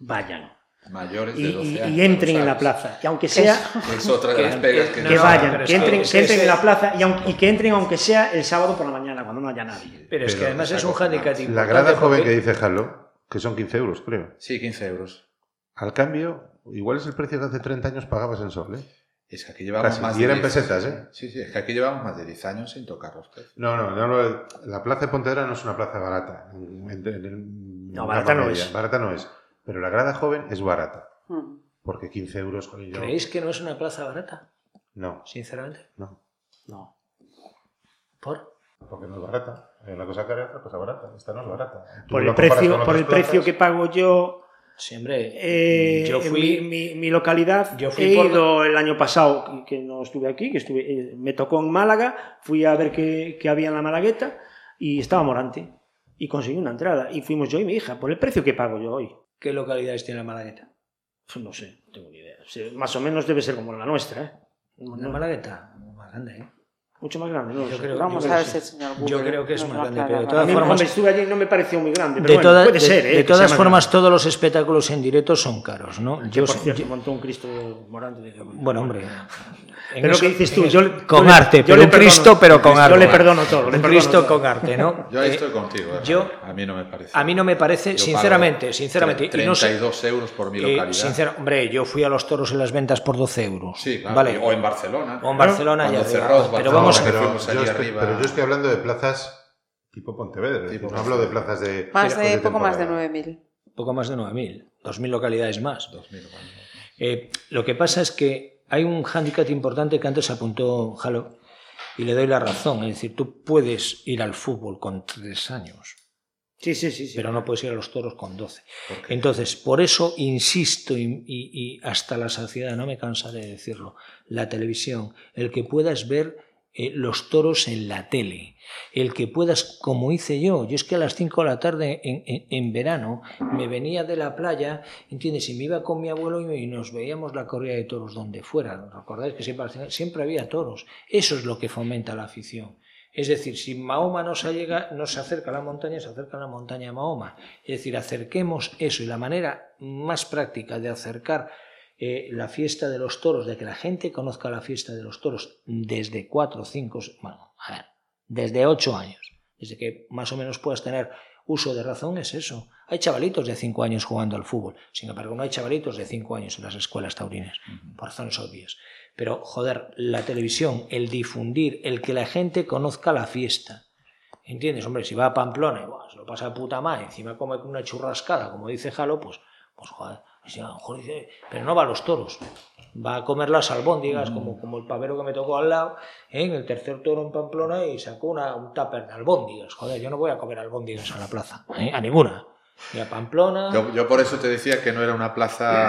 vayan mayores de 12 y, años. Y entren en la plaza. Y aunque sea. Es, otra de las pegas que, que, vayan, que entren, que entren en la plaza y, y, que entren aunque sea el sábado por la mañana, cuando no haya nadie. Pero es que además es un handicap La grada joven que dice Jalo que son 15 euros, creo. Sí, 15 euros. Al cambio, igual es el precio que hace 30 años pagabas en Sol, ¿eh? Es que aquí llevamos Casi. más Y eran 10 pesetas, ¿eh? Sí, sí, es que aquí llevamos más de 10 años sin tocar los precios. No, no, no, no, la plaza de Pontevedra no es una plaza barata. En- en- en- No, barata no es. Barata no es. Pero la grada joven es barata. Mm. Porque 15 euros con ello. ¿Creéis que no es una plaza barata? No, Sinceramente. no. No. ¿Por? Porque no es barata. Hay una cosa cara y otra cosa barata. Esta no es barata. Tú Por el precio, por el precio que pago yo Sí, hombre. Eh, yo en fui. mi, mi- mi localidad. yo fui he por- ido el año pasado, que- que no estuve aquí, que estuve, eh, me tocó en Málaga, fui a ver qué, qué había en la Malagueta y estaba Morante. Y conseguí una entrada. Y fuimos yo y mi hija, por el precio que pago yo hoy. ¿Qué localidades tiene la Malagueta? Pues no sé, no tengo ni idea. Más o menos debe ser como la nuestra, ¿eh? La Malagueta, más grande, ¿eh? Mucho más grande, ¿no? lo Yo creo- Vamos yo a ver si el señor Google yo creo que es nos más lo grande, pero de A todas mí, formas- hombre, estuve allí no me pareció muy grande. Pero de bueno, toda- puede de- ser, ¿eh? de todas formas, grande. todos los espectáculos en directo son caros, ¿no? Yo- por cierto, yo- montó un Cristo Morante. de- bueno, hombre. Pero lo eso- que dices tú, yo, con yo arte, pero un perdono. Cristo, pero con arte. Yo le perdono todo. Un Cristo todo. con arte, ¿no? Yo ahí Eh, estoy contigo. ¿eh? yo- a mí no me parece. A mí no me parece, sinceramente, sinceramente. tre- y no sé- 32 euros por mi eh, localidad. hombre, yo fui a los toros en las ventas por 12 euros. Sí, claro. Vale. O en Barcelona. O en Barcelona Cuando ya Pero vamos que pero, fuimos allí yo estoy, arriba. pero yo estoy hablando de plazas tipo Pontevedra. Tipo no hablo de plazas de. Más de, de poco más de temporada. 9.000. poco más de 9.000, 2.000 localidades más. 2000, vale. Eh, lo que pasa es que hay un hándicap importante que antes apuntó Jalo y le doy la razón. Es decir, tú puedes ir al fútbol con tres años, Sí, sí, sí. sí. pero no puedes ir a los toros con 12. ¿Por qué? Entonces, por eso insisto y, y- y hasta la saciedad, no me cansaré de decirlo, la televisión, el que puedas ver eh, los toros en la tele, el que puedas, como hice yo, yo es que a las 5 de la tarde en, en- verano me venía de la playa, ¿entiendes? Y me iba con mi abuelo y, nos veíamos la corrida de toros donde fuera. ¿Recordáis que siempre, siempre había toros? Eso es lo que fomenta la afición. Es decir, si Mahoma no se, llega, no se acerca a la montaña, se acerca a la montaña a Mahoma. Es decir, acerquemos eso y la manera más práctica de acercar eh, la fiesta de los toros, de que la gente conozca la fiesta de los toros desde cuatro, cinco, bueno, a ver, desde ocho años, desde que más o menos puedas tener uso de razón, es eso. Hay chavalitos de cinco años jugando al fútbol, sin embargo, no hay chavalitos de cinco años en las escuelas taurinas, por razones obvias. Pero, joder, la televisión, el difundir, el que la gente conozca la fiesta. ¿Entiendes? Hombre, si va a Pamplona y buah, se lo pasa de puta madre, encima come con una churrascada, como dice Jalo, pues, pues joder, a lo mejor dice, pero no va a los toros. Va a comer las albóndigas, como, como el pavero que me tocó al lado, ¿eh? en el tercer toro en Pamplona, y sacó una, un tupper de albóndigas. Joder, yo no voy a comer albóndigas a la plaza, ¿eh? a ninguna. Ni a Pamplona. Yo, yo por eso te decía que no era una plaza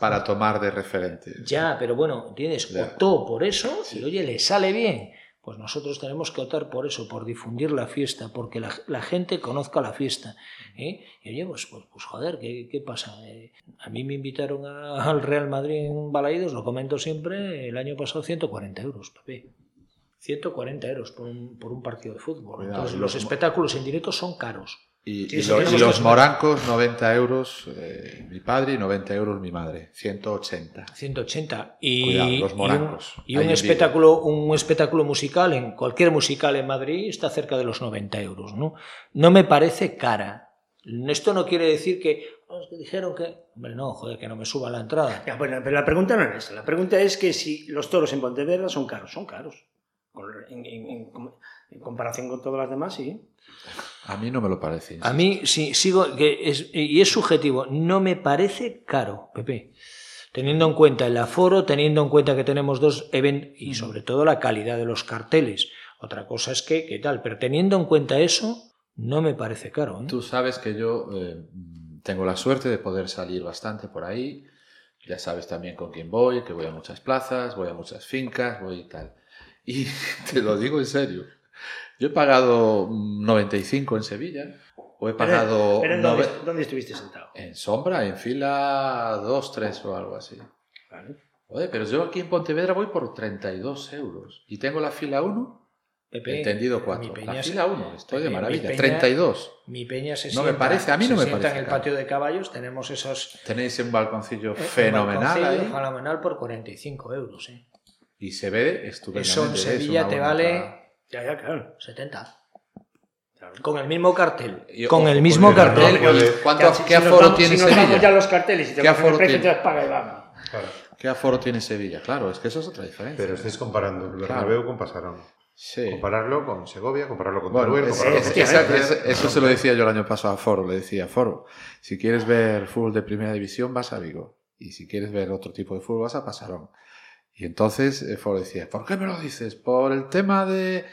para tomar de referente. Ya, pero bueno, ¿entiendes? Optó por eso y oye, le sale bien. Pues nosotros tenemos que optar por eso, por difundir la fiesta, porque la, la gente conozca la fiesta. ¿eh? Y oye, pues, pues, pues, joder, ¿qué, qué pasa? Eh, a mí me invitaron a- al Real Madrid en Balaídos, lo comento siempre, el año pasado 140 euros, papi. 140 euros por un, por un partido de fútbol. Cuidado, Entonces, los los- espectáculos en directo son caros. Y, Sí, y lo- y los morancos, 90 euros eh, mi padre y 90 euros mi madre. 180. 180 y, Cuidado, los y un- morancos. y un, espectáculo un espectáculo musical en cualquier musical en Madrid está cerca de los 90 euros no no me parece cara esto no quiere decir que "Oh, que dijeron que hombre no joder que no me suba la entrada Ya, bueno, pero la pregunta no es esa. La pregunta es que si los toros en Pontevedra son caros. Son caros. En, en- en- en comparación con todas las demás, sí. A mí no me lo parece. a mí sí sigo que es, y es subjetivo no me parece caro Pepe teniendo en cuenta el aforo teniendo en cuenta que tenemos dos eventos y sobre todo la calidad de los carteles otra cosa es que qué tal pero teniendo en cuenta eso no me parece caro ¿eh? Tú sabes que yo eh, tengo la suerte de poder salir bastante por ahí. Ya sabes también con quién voy, que voy a muchas plazas, voy a muchas fincas, voy y tal. Y te lo digo en serio. Yo he pagado mm, 95 en Sevilla, o he pagado Pero ¿en nove- dónde, dónde estuviste sentado? en sombra, en fila 2, 3 o algo así. Vale. Oye, pero yo aquí en Pontevedra voy por 32 euros. Y tengo la fila 1, Pepe, entendido mi 4. peña La fila 1, estoy de mi maravilla. peña- 32. mi peña se No me sienta, parece, a mí no me sienta parece en el patio de caballos tenemos esos Tenéis un balconcillo eh, fenomenal un ahí. balconcillo fenomenal por 45 euros ¿eh? Y se ve estupendamente. eso en es Sevilla una te vale Ya, ya, claro. 70 Con el mismo cartel. Con el mismo porque cartel. no ¿Cuánto, Si ¿Qué aforo damos- tiene si Sevilla? ya los carteles y te ¿Qué aforo precio, tiene? entonces paga y vamos. Claro. ¿Qué aforo tiene Sevilla? Claro, es que eso es otra diferencia. Pero estáis comparando el Claro. Bernabéu con Pasarón. Sí. Compararlo con Segovia, compararlo con Bueno, Teruel, es- compararlo es- con exacto, Valencia. es- eso se lo decía yo el año pasado a Foro. Le decía, Foro, si quieres ver fútbol de primera división, vas a Vigo. Y si quieres ver otro tipo de fútbol, vas a Pasarón. Y entonces eh, Foro decía, ¿por qué me lo dices? Por el tema de,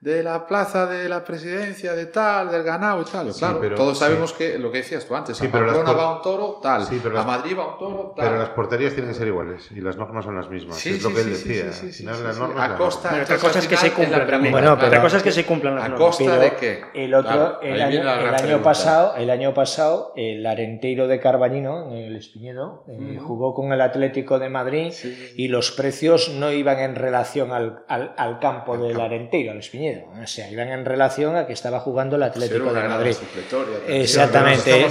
de la plaza de la presidencia, de tal, del ganado y tal. Sí, claro, pero- todos sí. sabemos que lo que decías tú antes, Sí, a Pamplona va un toro, tal. Sí, pero a las- Madrid va un toro, tal. Pero las porterías tienen que ser iguales y las normas son las mismas. Sí, es lo sí, que él sí, sí, decía. sí, sí, sí, sí, sí. A costa, otra cosa es que se cumplan Bueno, pero- otra cosa es que se cumplan las ¿A normas. costa Pero de qué? El otro, Claro, el año, el año pasado, el año pasado, el Arenteiro de Carbañino, en el Espiñedo, eh, jugó con el Atlético de Madrid Sí. y los precios no iban en relación al, al- al campo del Arenteiro, al Espiñedo. O sea, iban en relación a que estaba jugando el Atlético de Madrid. Exactamente.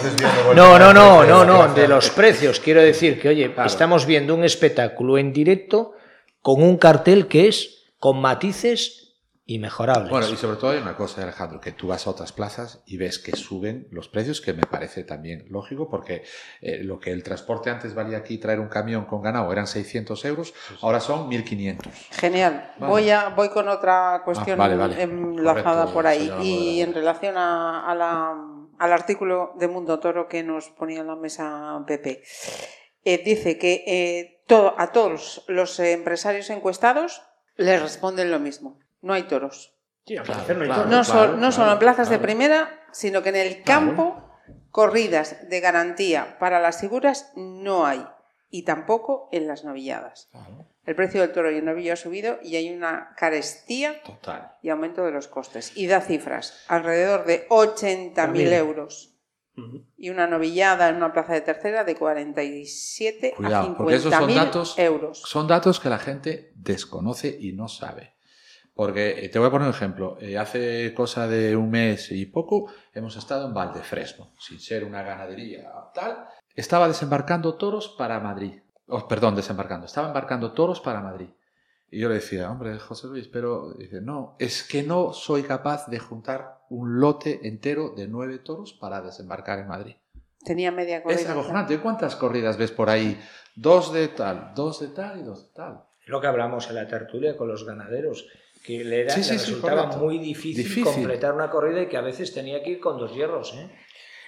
No, no, no, no, no, de los precios. Quiero decir que, oye, Claro. estamos viendo un espectáculo en directo con un cartel que es con matices y mejorables. Bueno, y sobre todo hay una cosa, Alejandro, que tú vas a otras plazas y ves que suben los precios, que me parece también lógico, porque eh, lo que el transporte antes valía aquí traer un camión con ganado eran 600 euros, ahora son 1.500. Genial. Vale. Voy, a, voy con otra cuestión Ah, vale, vale. enlazada Correcto, por ahí. Y en relación a, a la- al artículo de Mundo Toro que nos ponía en la mesa Pepe. Eh, dice que eh, todo, a todos los empresarios encuestados les responden lo mismo. No hay toros. Sí, Claro, no hay claro. todo. No, claro, sol- no claro, solo en plazas de primera, sino que en el campo corridas de garantía para las figuras no hay. Y tampoco en las novilladas. El precio del toro y el novillo ha subido y hay una carestía Total. y aumento de los costes. Y da cifras, alrededor de 80.000 También. euros. Y una novillada en una plaza de tercera de 47 Cuidado, a porque esos son 50.000 datos, euros. son datos que la gente desconoce y no sabe. Porque eh, te voy a poner un ejemplo. Eh, hace cosa de un mes y poco hemos estado en Valdefresno, sin ser una ganadería tal. Estaba desembarcando toros para Madrid. Oh, perdón, desembarcando. Estaba embarcando toros para Madrid. Y yo le decía, hombre, José Luis, pero dice, no, es que no soy capaz de juntar un lote entero de nueve toros para desembarcar en Madrid. Tenía media corrida. Es acojonante. ¿Cuántas corridas ves por ahí? Dos de tal, dos de tal y dos de tal. lo que hablamos en la tertulia con los ganaderos, que le, era, Sí, sí, le sí, resultaba correcto. muy difícil, Difícil. completar una corrida y que a veces tenía que ir con dos hierros. ¿eh?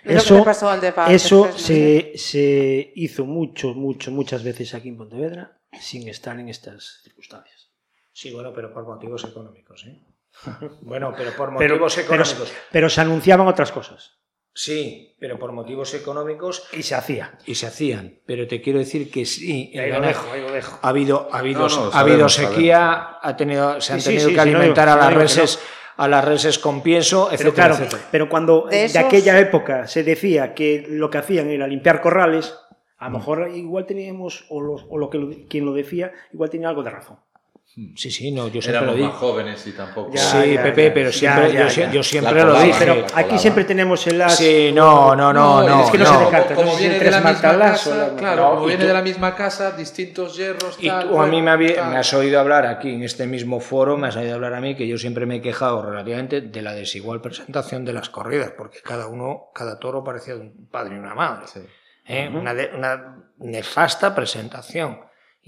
Eso- le pasó al de Val- Eso se, se hizo mucho, mucho, muchas veces aquí en Pontevedra sin estar en estas circunstancias. Sí, bueno, pero por motivos económicos. ¿eh? bueno, pero por motivos pero, económicos. pero se anunciaban otras cosas Sí, pero por motivos económicos y se hacía. y se hacían. Pero te quiero decir que sí, Ahí lo dejo, ahí lo dejo. ha habido, ha habido, No, no, ha habido sabemos, sequía, ha tenido, se han Sí, tenido sí, que sí, no alimentar digo- a las reses, a las reses con pienso, Pero etcétera, claro, etcétera. pero cuando De aquella época se decía que lo que hacían era limpiar corrales, a lo mejor igual teníamos, o, los- o lo que lo- quien lo decía, igual tenía algo de razón. Sí, sí, no, yo siempre Éramos lo más digo. jóvenes y tampoco. Ya, sí, ya, Pepe, ya. pero siempre, ya, yo, yo siempre lo dije. Pero aquí siempre tenemos el as. Sí, no, no, no, no. es que no, se descarta. como si viene en de la misma o casa, la- claro, No, como viene tú- de la misma casa, distintos hierros, Y tal, tú a mí me, has oído hablar aquí en este mismo foro, me has oído hablar a mí que yo siempre me he quejado relativamente de la desigual presentación de las corridas, porque cada uno, cada toro parecía un padre y una madre. Sí. ¿eh? una, de- una nefasta presentación.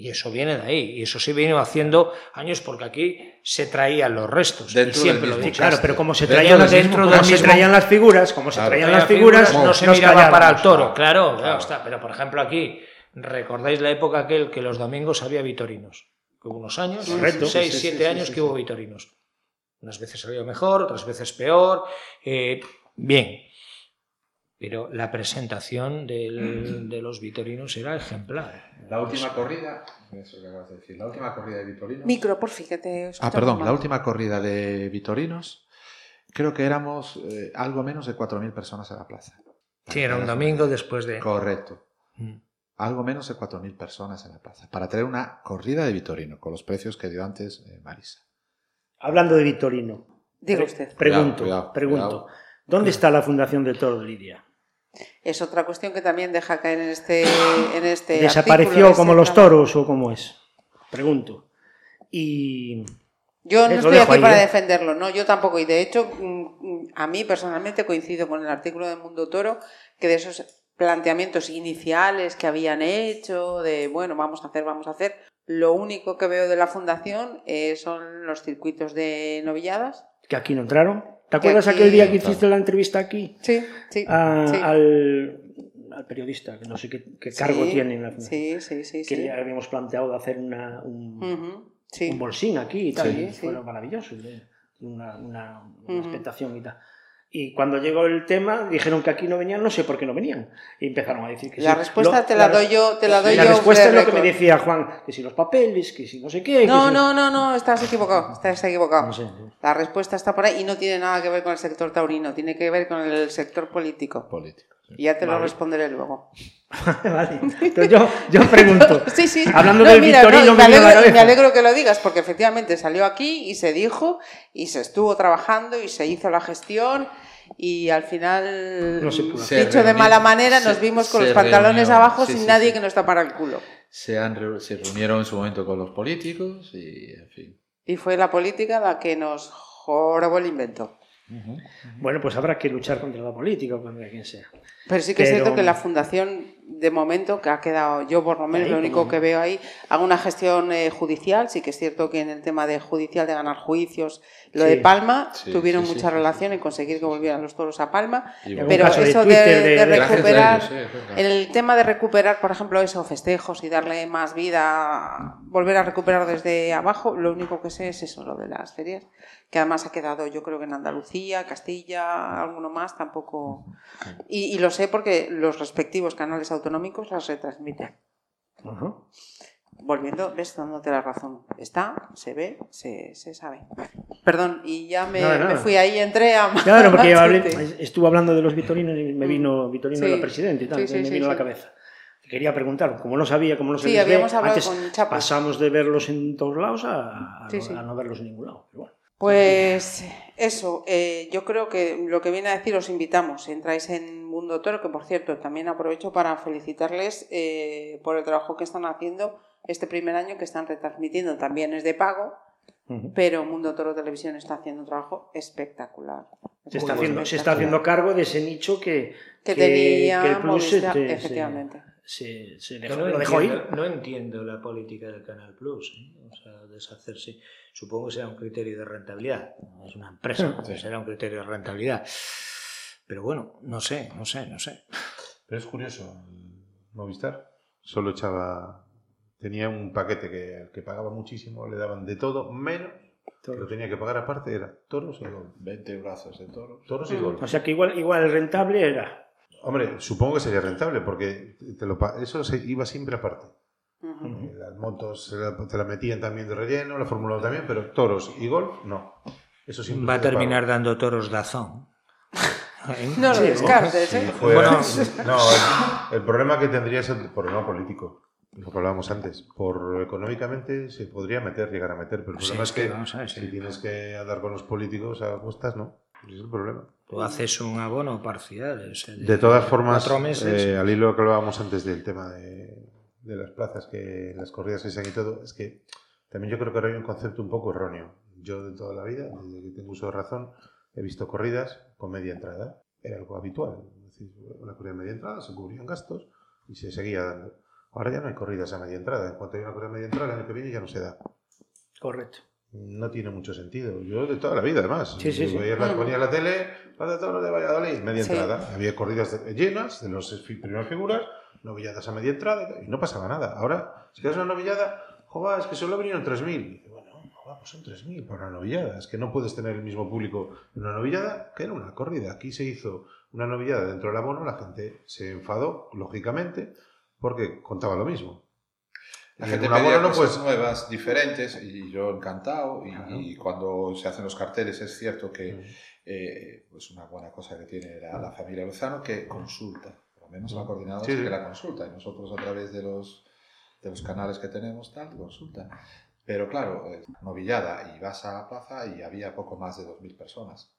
Y eso viene de ahí. Y eso se vino haciendo años porque aquí se traían los restos. Dentro y siempre del lo mismo digo. Claro, pero como se Dentro traían, del las, mismo- dentro, como como se mismo- traían las figuras, como se Claro. traían Traían las figuras, no se nos miraba para el toro, claro, Claro. claro está. Pero por ejemplo aquí, ¿recordáis la época aquel que los domingos había vitorinos? Que hubo unos años, Correcto. seis, Sí, sí, siete sí, años sí, que sí. hubo vitorinos. Unas veces salió mejor, otras veces peor. eh, bien. Pero la presentación del- de los vitorinos era ejemplar. La última corrida, eso que acabas de decir, la última corrida de Vitorinos. Micro, por fíjate. Ah, perdón, la última corrida de Vitorinos, creo que éramos eh, algo menos de 4.000 personas en la plaza. Sí, era un domingo después de... Correcto. Mm. Algo menos de 4.000 personas en la plaza. Para traer una corrida de Vitorino, con los precios que dio antes eh, Marisa. Hablando de Vitorino, Diga usted. pregunto, cuidado, pregunto. cuidado. ¿Dónde está la Fundación del Toro de Lidia? Es otra cuestión que también deja caer en este, en este ¿Desapareció artículo, como ese los trabajo. toros o cómo es? Pregunto. Y Yo no Eh, estoy aquí ahí, para ¿eh? defenderlo, no, yo tampoco. Y de hecho, mm, a mí personalmente coincido con el artículo de Mundo Toro, que de esos planteamientos iniciales que habían hecho, de bueno, vamos a hacer, vamos a hacer, lo único que veo de la fundación eh, son los circuitos de novilladas. Que aquí no entraron. ¿Te acuerdas aquí aquel día que hiciste la entrevista aquí? Sí, sí. a- sí. al, al periodista, que no sé qué, qué cargo Sí, tiene en la. Sí, sí, sí. Que sí. habíamos planteado de hacer una, un, bolsín aquí y tal. Y. Fue maravilloso. y Una, una, expectación y tal. Y cuando llegó el tema, dijeron que aquí no venían, no sé por qué no venían. Y empezaron a decir que La sí. respuesta Lo- te la la- doy yo, te la doy La yo. respuesta es lo que me decía Juan, que si los papeles, que si no sé qué. No, si- no, no, no, estás equivocado, estás equivocado. No sé. La respuesta está por ahí y no tiene nada que ver con el sector taurino, tiene que ver con el sector político. Político. Y ya te lo Vale. responderé luego. Vale. Entonces yo, yo pregunto. Sí, sí. Hablando No, del mira, Victorino, no, me alegro, me alegro que lo digas porque efectivamente salió aquí y se dijo y se estuvo trabajando y se hizo la gestión y al final, No se pudo dicho de mala manera, nos se- vimos con los pantalones reunió, abajo sí, sin sí, nadie sí. que nos tapara el culo. Se, han se reunieron en su momento con los políticos y, en fin. Y fue la política la que nos jorobó el invento. Bueno, pues habrá que luchar contra la política o contra quien sea. Pero sí que es cierto que la fundación, de momento, que ha quedado, yo por lo menos Ahí, lo único como- que veo ahí, hago una gestión eh, judicial, sí que es cierto que en el tema de judicial, de ganar juicios, lo Sí. de Palma, Sí, tuvieron sí, mucha sí, relación sí, en conseguir que volvieran los toros a Palma, pero eso de, recuperar, ellos, sí, es verdad. el tema de recuperar, por ejemplo, esos festejos y darle más vida, volver a recuperar desde abajo, lo único que sé es eso, lo de las ferias, que además ha quedado, yo creo que en Andalucía, Castilla, alguno más, tampoco. Y, y lo sé porque los respectivos canales autonómicos las retransmiten. Ajá. Volviendo, ves, dándote la razón. Está, se ve, se, se sabe. Perdón, y ya me, fui ahí, entré a. Claro, porque hablé- estuvo hablando de los vitorinos y me vino Vitorino Sí. era presidente y tal, Sí, sí, me vino a la cabeza. Quería preguntar, como no sabía, como no se Sí, les ve, habíamos hablado antes con Chapo. pasamos de verlos en todos lados a, no, sí. a no verlos en ningún lado. Pero bueno. Pues eso, eh, yo creo que lo que viene a decir os invitamos, entráis en Mundo Toro, que por cierto también aprovecho para felicitarles eh, por el trabajo que están haciendo este primer año que están retransmitiendo, también es de pago, pero Mundo Toro Televisión está haciendo un trabajo espectacular. se, está haciendo, se está haciendo cargo de ese nicho que, que tenía que el Plus Movistar, se- se- efectivamente. se, dejó, no, lo dejó entiendo, ir. no entiendo la política del Canal Plus, ¿eh? o sea, deshacerse. Supongo que será un criterio de rentabilidad. Es una empresa, pues será un criterio de rentabilidad. Pero bueno, no sé, no sé, no sé. Pero es curioso, Movistar solo echaba, tenía un paquete que, que pagaba muchísimo, le daban de todo, menos que lo tenía que pagar aparte, era toros y gol. 20 brazos de toros. Toros y gol. O sea que igual, igual rentable era. Hombre, supongo que sería rentable, porque te lo, eso se iba siempre aparte. Ujú. Eh, Las motos se la- te la metían también de relleno, la Fórmula 1 también, pero toros y golf, no. Eso siempre Va a terminar pago. dando toros dazón. No lo descartes, ¿eh? fuera- Bueno. no, el, el problema que tendría es el problema político, lo que hablábamos antes. Por económicamente se podría meter, llegar a meter, pero el Sí, problema es que, que vamos a ver, sí. si tienes que andar con los políticos a costas, no. Ese es el problema. Tú haces un abono parcial. o sea, De todas formas, meses. eh, al hilo que hablábamos antes del tema de, de las plazas, que las corridas que se han y todo, es que también yo creo que ahora hay un concepto un poco erróneo. Yo de toda la vida, desde que tengo uso de razón, he visto corridas con media entrada. Era algo habitual. Es decir, una corrida de media entrada, se cubrían gastos y se seguía dando. Ahora ya no hay corridas a media entrada. En cuanto hay una corrida a media entrada, el año que viene ya no se da. Correcto. No tiene mucho sentido. Yo de toda la vida, además. Sí, sí, sí. La- ponía la tele, la de de Valladolid, media Sí. entrada. Había corridas llenas de las primeras figuras, novilladas a media entrada y no pasaba nada. Ahora, si quieres una novillada, joder, es que solo vinieron 3.000. Y dice, Bueno, joder, pues son 3.000 para una novillada. Es que no puedes tener el mismo público en una novillada que en una corrida. Aquí se hizo una novillada dentro del abono, la gente se enfadó, lógicamente, porque contaba lo mismo. La gente pedía abono no cosas puedes- nuevas, diferentes, y yo encantado. Y, Claro. y cuando se hacen los carteles es cierto que Mm. eh, pues una buena cosa que tiene la, la familia Lozano que consulta, por lo menos la coordinadora Sí, sí sí. que la consulta, y nosotros a través de los, de los canales que tenemos, tal, consulta. Pero claro, novillada y vas a la plaza y había poco más de 2.000 personas.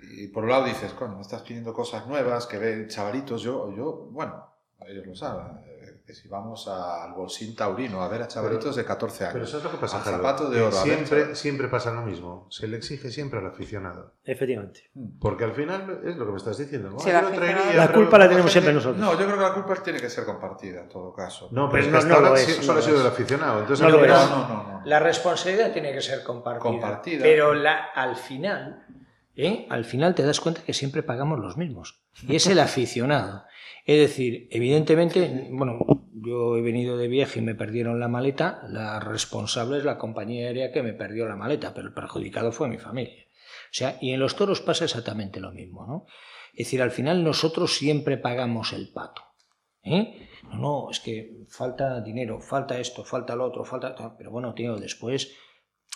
Y por un lado dices, coño, me estás pidiendo cosas nuevas, que ven chavalitos, yo, yo bueno, ellos lo saben, eh, que si vamos al Bolsín Taurino a ver a chavalitos de 14 años. Pero ¿sabes lo que pasa, zapato de oro. ver, Siempre, siempre pasa lo mismo. Se le exige siempre al aficionado. Efectivamente. Porque al final es lo que me estás diciendo. el traería, La pero culpa la la tenemos gente- siempre nosotros. No, yo creo que la culpa tiene que ser compartida en todo caso. No, pero, Pero es que no- hasta no ahora es, solo no ha sido es. aficionado. Entonces, No lo es. No, no, no. La responsabilidad tiene que ser compartida. Compartida. Pero la, al final, ¿eh? al final te das cuenta que siempre pagamos los mismos. Y es el aficionado. Es decir, evidentemente, bueno, yo he venido de viaje y me perdieron la maleta. La responsable es la compañía aérea que me perdió la maleta, pero el perjudicado fue mi familia. O sea, y en los toros pasa exactamente lo mismo, ¿no? Es decir, al final nosotros siempre pagamos el pato. ¿eh? No, no, es que falta dinero, falta esto, falta lo otro, falta... Pero bueno, tío, después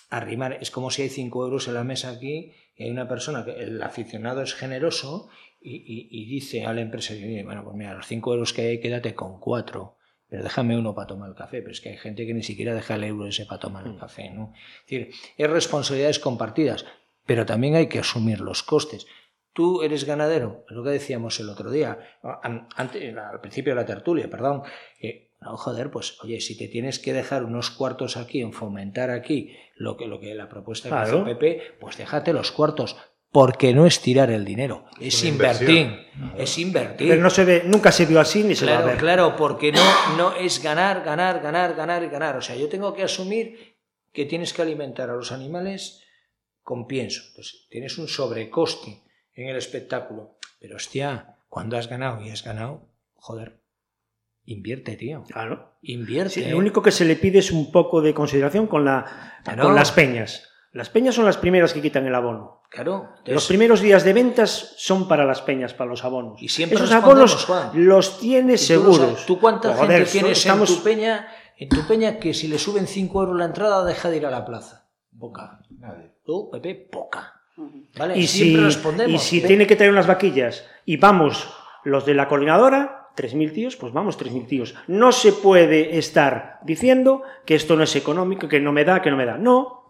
arrimar, es como si hay cinco euros en la mesa aquí y hay una persona, que el aficionado es generoso y, y- y dice al empresario, "Oye, bueno, pues mira, los cinco euros que hay, quédate con cuatro, pero déjame uno para tomar el café, pero es que hay gente que ni siquiera deja el euro ese para tomar el café, ¿no? Es decir, es responsabilidades compartidas, pero también hay que asumir los costes. Tú eres ganadero, es lo que decíamos el otro día, al principio de la tertulia, perdón. No, joder, pues oye, si te tienes que dejar unos cuartos aquí en fomentar aquí lo que, lo que la propuesta que Claro. hizo Pepe, pues déjate los cuartos, porque no es tirar el dinero, es, invertir, inversión. es invertir. Pero no se ve, nunca se vio así ni se va a Claro, ver. claro, porque no, no es ganar, ganar, ganar, ganar y ganar. O sea, yo tengo que asumir que tienes que alimentar a los animales con pienso. Entonces, tienes un sobrecoste en el espectáculo. Pero hostia, cuando has ganado y has ganado, joder, invierte, tío. Claro. Invierte. Sí, lo único que se le pide es un poco de consideración con, la, Claro. con las peñas. Las peñas son las primeras que quitan el abono. Claro. Los primeros días de ventas son para las peñas, para los abonos. Y siempre Esos abonos Juan. los tienes seguros. ¿Tú cuánta Joder, gente tienes estamos- en tu peña? En tu peña que si le suben 5 euros la entrada deja de ir a la plaza. Poca. Nadie. Tú, Pepe, poca. ¿Vale? Y si, Siempre respondemos. y si tiene que traer unas vaquillas y vamos los de la coordinadora, 3.000 tíos, pues vamos 3.000 tíos. No se puede estar diciendo que esto no es económico, que no me da, que no me da. No,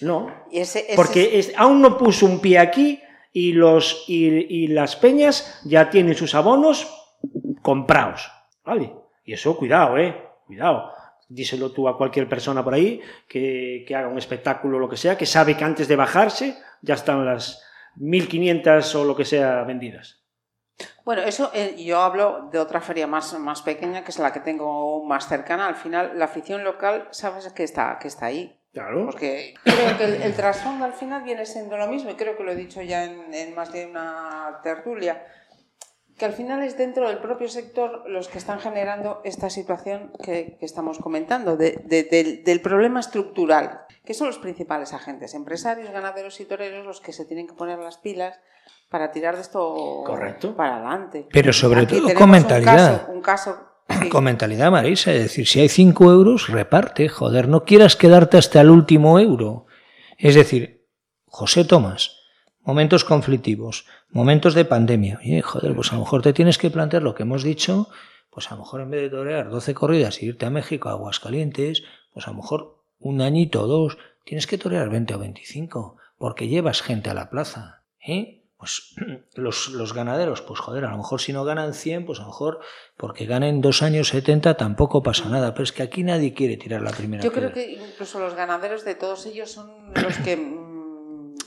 no. Y ese- ese Porque es- aún no puso un pie aquí y, los, y, y las peñas ya tienen sus abonos comprados. ¿Vale? Y eso, cuidado, ¿eh? Cuidado. Díselo tú a cualquier persona por ahí que, que haga un espectáculo o lo que sea, que sabe que antes de bajarse ya están las 1.500 o lo que sea vendidas. Bueno, eso eh, yo hablo de otra feria más, más pequeña, que es la que tengo más cercana. Al final, la afición local, sabes que está, que está ahí. Claro. Porque creo que el, el trasfondo al final viene siendo lo mismo, y creo que lo he dicho ya en, en más de una tertulia, que al final es dentro del propio sector los que están generando esta situación que, que estamos comentando, de- de- del, del problema estructural, que son los principales agentes, empresarios, ganaderos y toreros, los que se tienen que poner las pilas para tirar de esto Correcto. para adelante. Pero sobre Aquí todo con un mentalidad. caso- Un caso, sí. Con mentalidad, Marisa. Es decir, si hay 5 euros, reparte. Joder, no quieras quedarte hasta el último euro. Es decir, José Tomás, momentos conflictivos, momentos de pandemia. Oye, joder, pues a lo mejor te tienes que plantear lo que hemos dicho. Pues a lo mejor en vez de torear 12 corridas y irte a México, a Aguascalientes, pues a lo mejor un añito o dos, tienes que torear 20 o 25, porque llevas gente a la plaza. ¿eh? Pues los, los ganaderos, pues joder, a lo mejor si no ganan 100, pues a lo mejor porque ganen dos años 70 tampoco pasa nada. Pero es que aquí nadie quiere tirar la primera Yo creo que incluso los ganaderos de todos ellos son los que mm,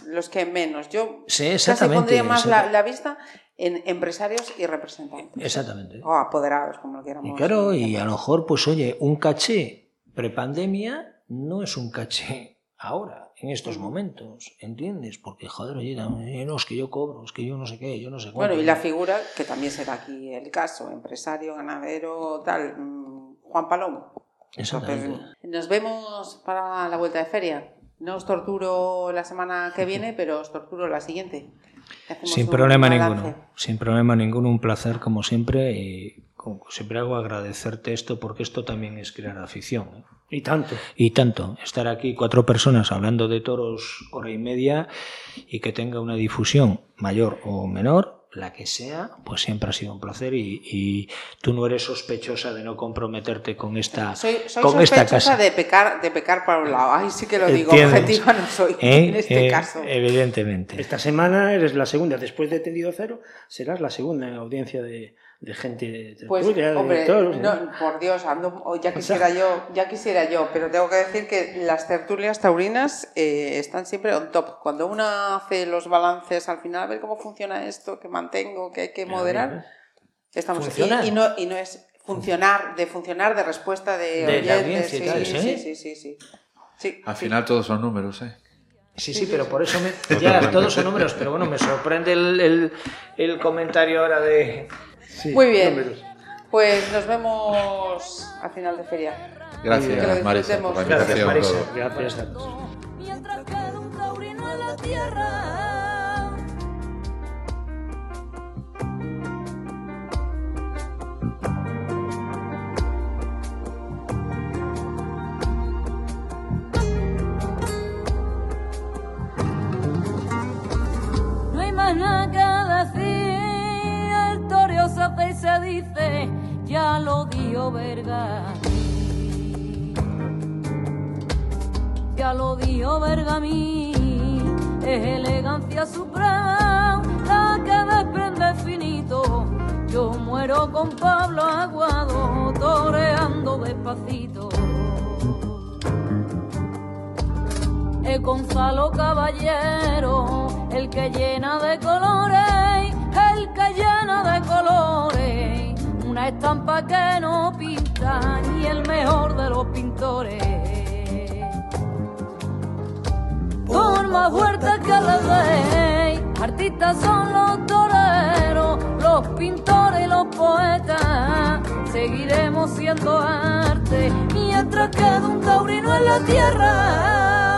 los que menos. Yo Sí, casi exactamente, pondría más la, vista en empresarios y representantes. Exactamente. O apoderados, como lo queramos. Y claro, y a lo mejor, pues oye, un caché prepandemia no es un caché ahora, en estos momentos, ¿entiendes? Porque, joder, oye, no, eh, no, es que yo cobro, es que yo no sé qué, yo no sé cuánto. Bueno, y la figura, que también será aquí el caso, empresario, ganadero, tal, mm, Juan Palomo. Exactamente. Nos vemos para la vuelta de feria. No os torturo la semana que viene, pero os torturo la siguiente. Sin problema balance. ninguno, sin problema ninguno, un placer como siempre y como siempre hago agradecerte esto porque esto también es crear afición. ¿eh? Y tanto. Y tanto, estar aquí cuatro personas hablando de toros hora y media y que tenga una difusión mayor o menor, la que sea, pues siempre ha sido un placer y, y tú no eres sospechosa de no comprometerte con esta, Soy, soy con esta sospechosa casa. de pecar, de pecar para un lado. Ay, sí que lo digo. ¿Entiendes? Objetiva no soy ¿Eh? en este Eh, caso. Evidentemente. Esta semana eres la segunda, después de Tendido Cero, serás la segunda en audiencia de, de gente de Pues, tertulia, de hombre, toros, ¿no? no, por Dios, ando, o ya quisiera yo, ya quisiera yo, pero tengo que decir que las tertulias taurinas eh, están siempre on top. Cuando una hace los balances al final, a ver cómo funciona esto, que mantengo, que hay que moderar, estamos ¿Funciona? y, y no y no es funcionar, de funcionar, de respuesta de, De- de y sí, tal, sí, ¿sí? sí, sí, sí. Sí, Al sí. final todos son números, ¿eh? Sí, sí, pero por eso me. Ya, todos son números, pero bueno, me sorprende el, el, el comentario ahora de. Muy bien. Pues nos vemos al final de feria. Que lo Gracias, Marisa, por la invitación. Marisa, todo. gracias a todos. mientras queda un taurino en la tierra. No hay más nada que decir, se dice, ya lo dio Bergamín. Ya lo dio Bergamín, es elegancia suprema, la que desprende finito. Yo muero con Pablo Aguado, toreando despacito. Es Gonzalo Caballero, el que llena de colores, el que llena de colores, una estampa que no pinta ni el mejor de los pintores. Por más fuerte que le deis, artistas son los toreros, los pintores y los poetas. Seguiremos siendo arte mientras quede un taurino en la tierra.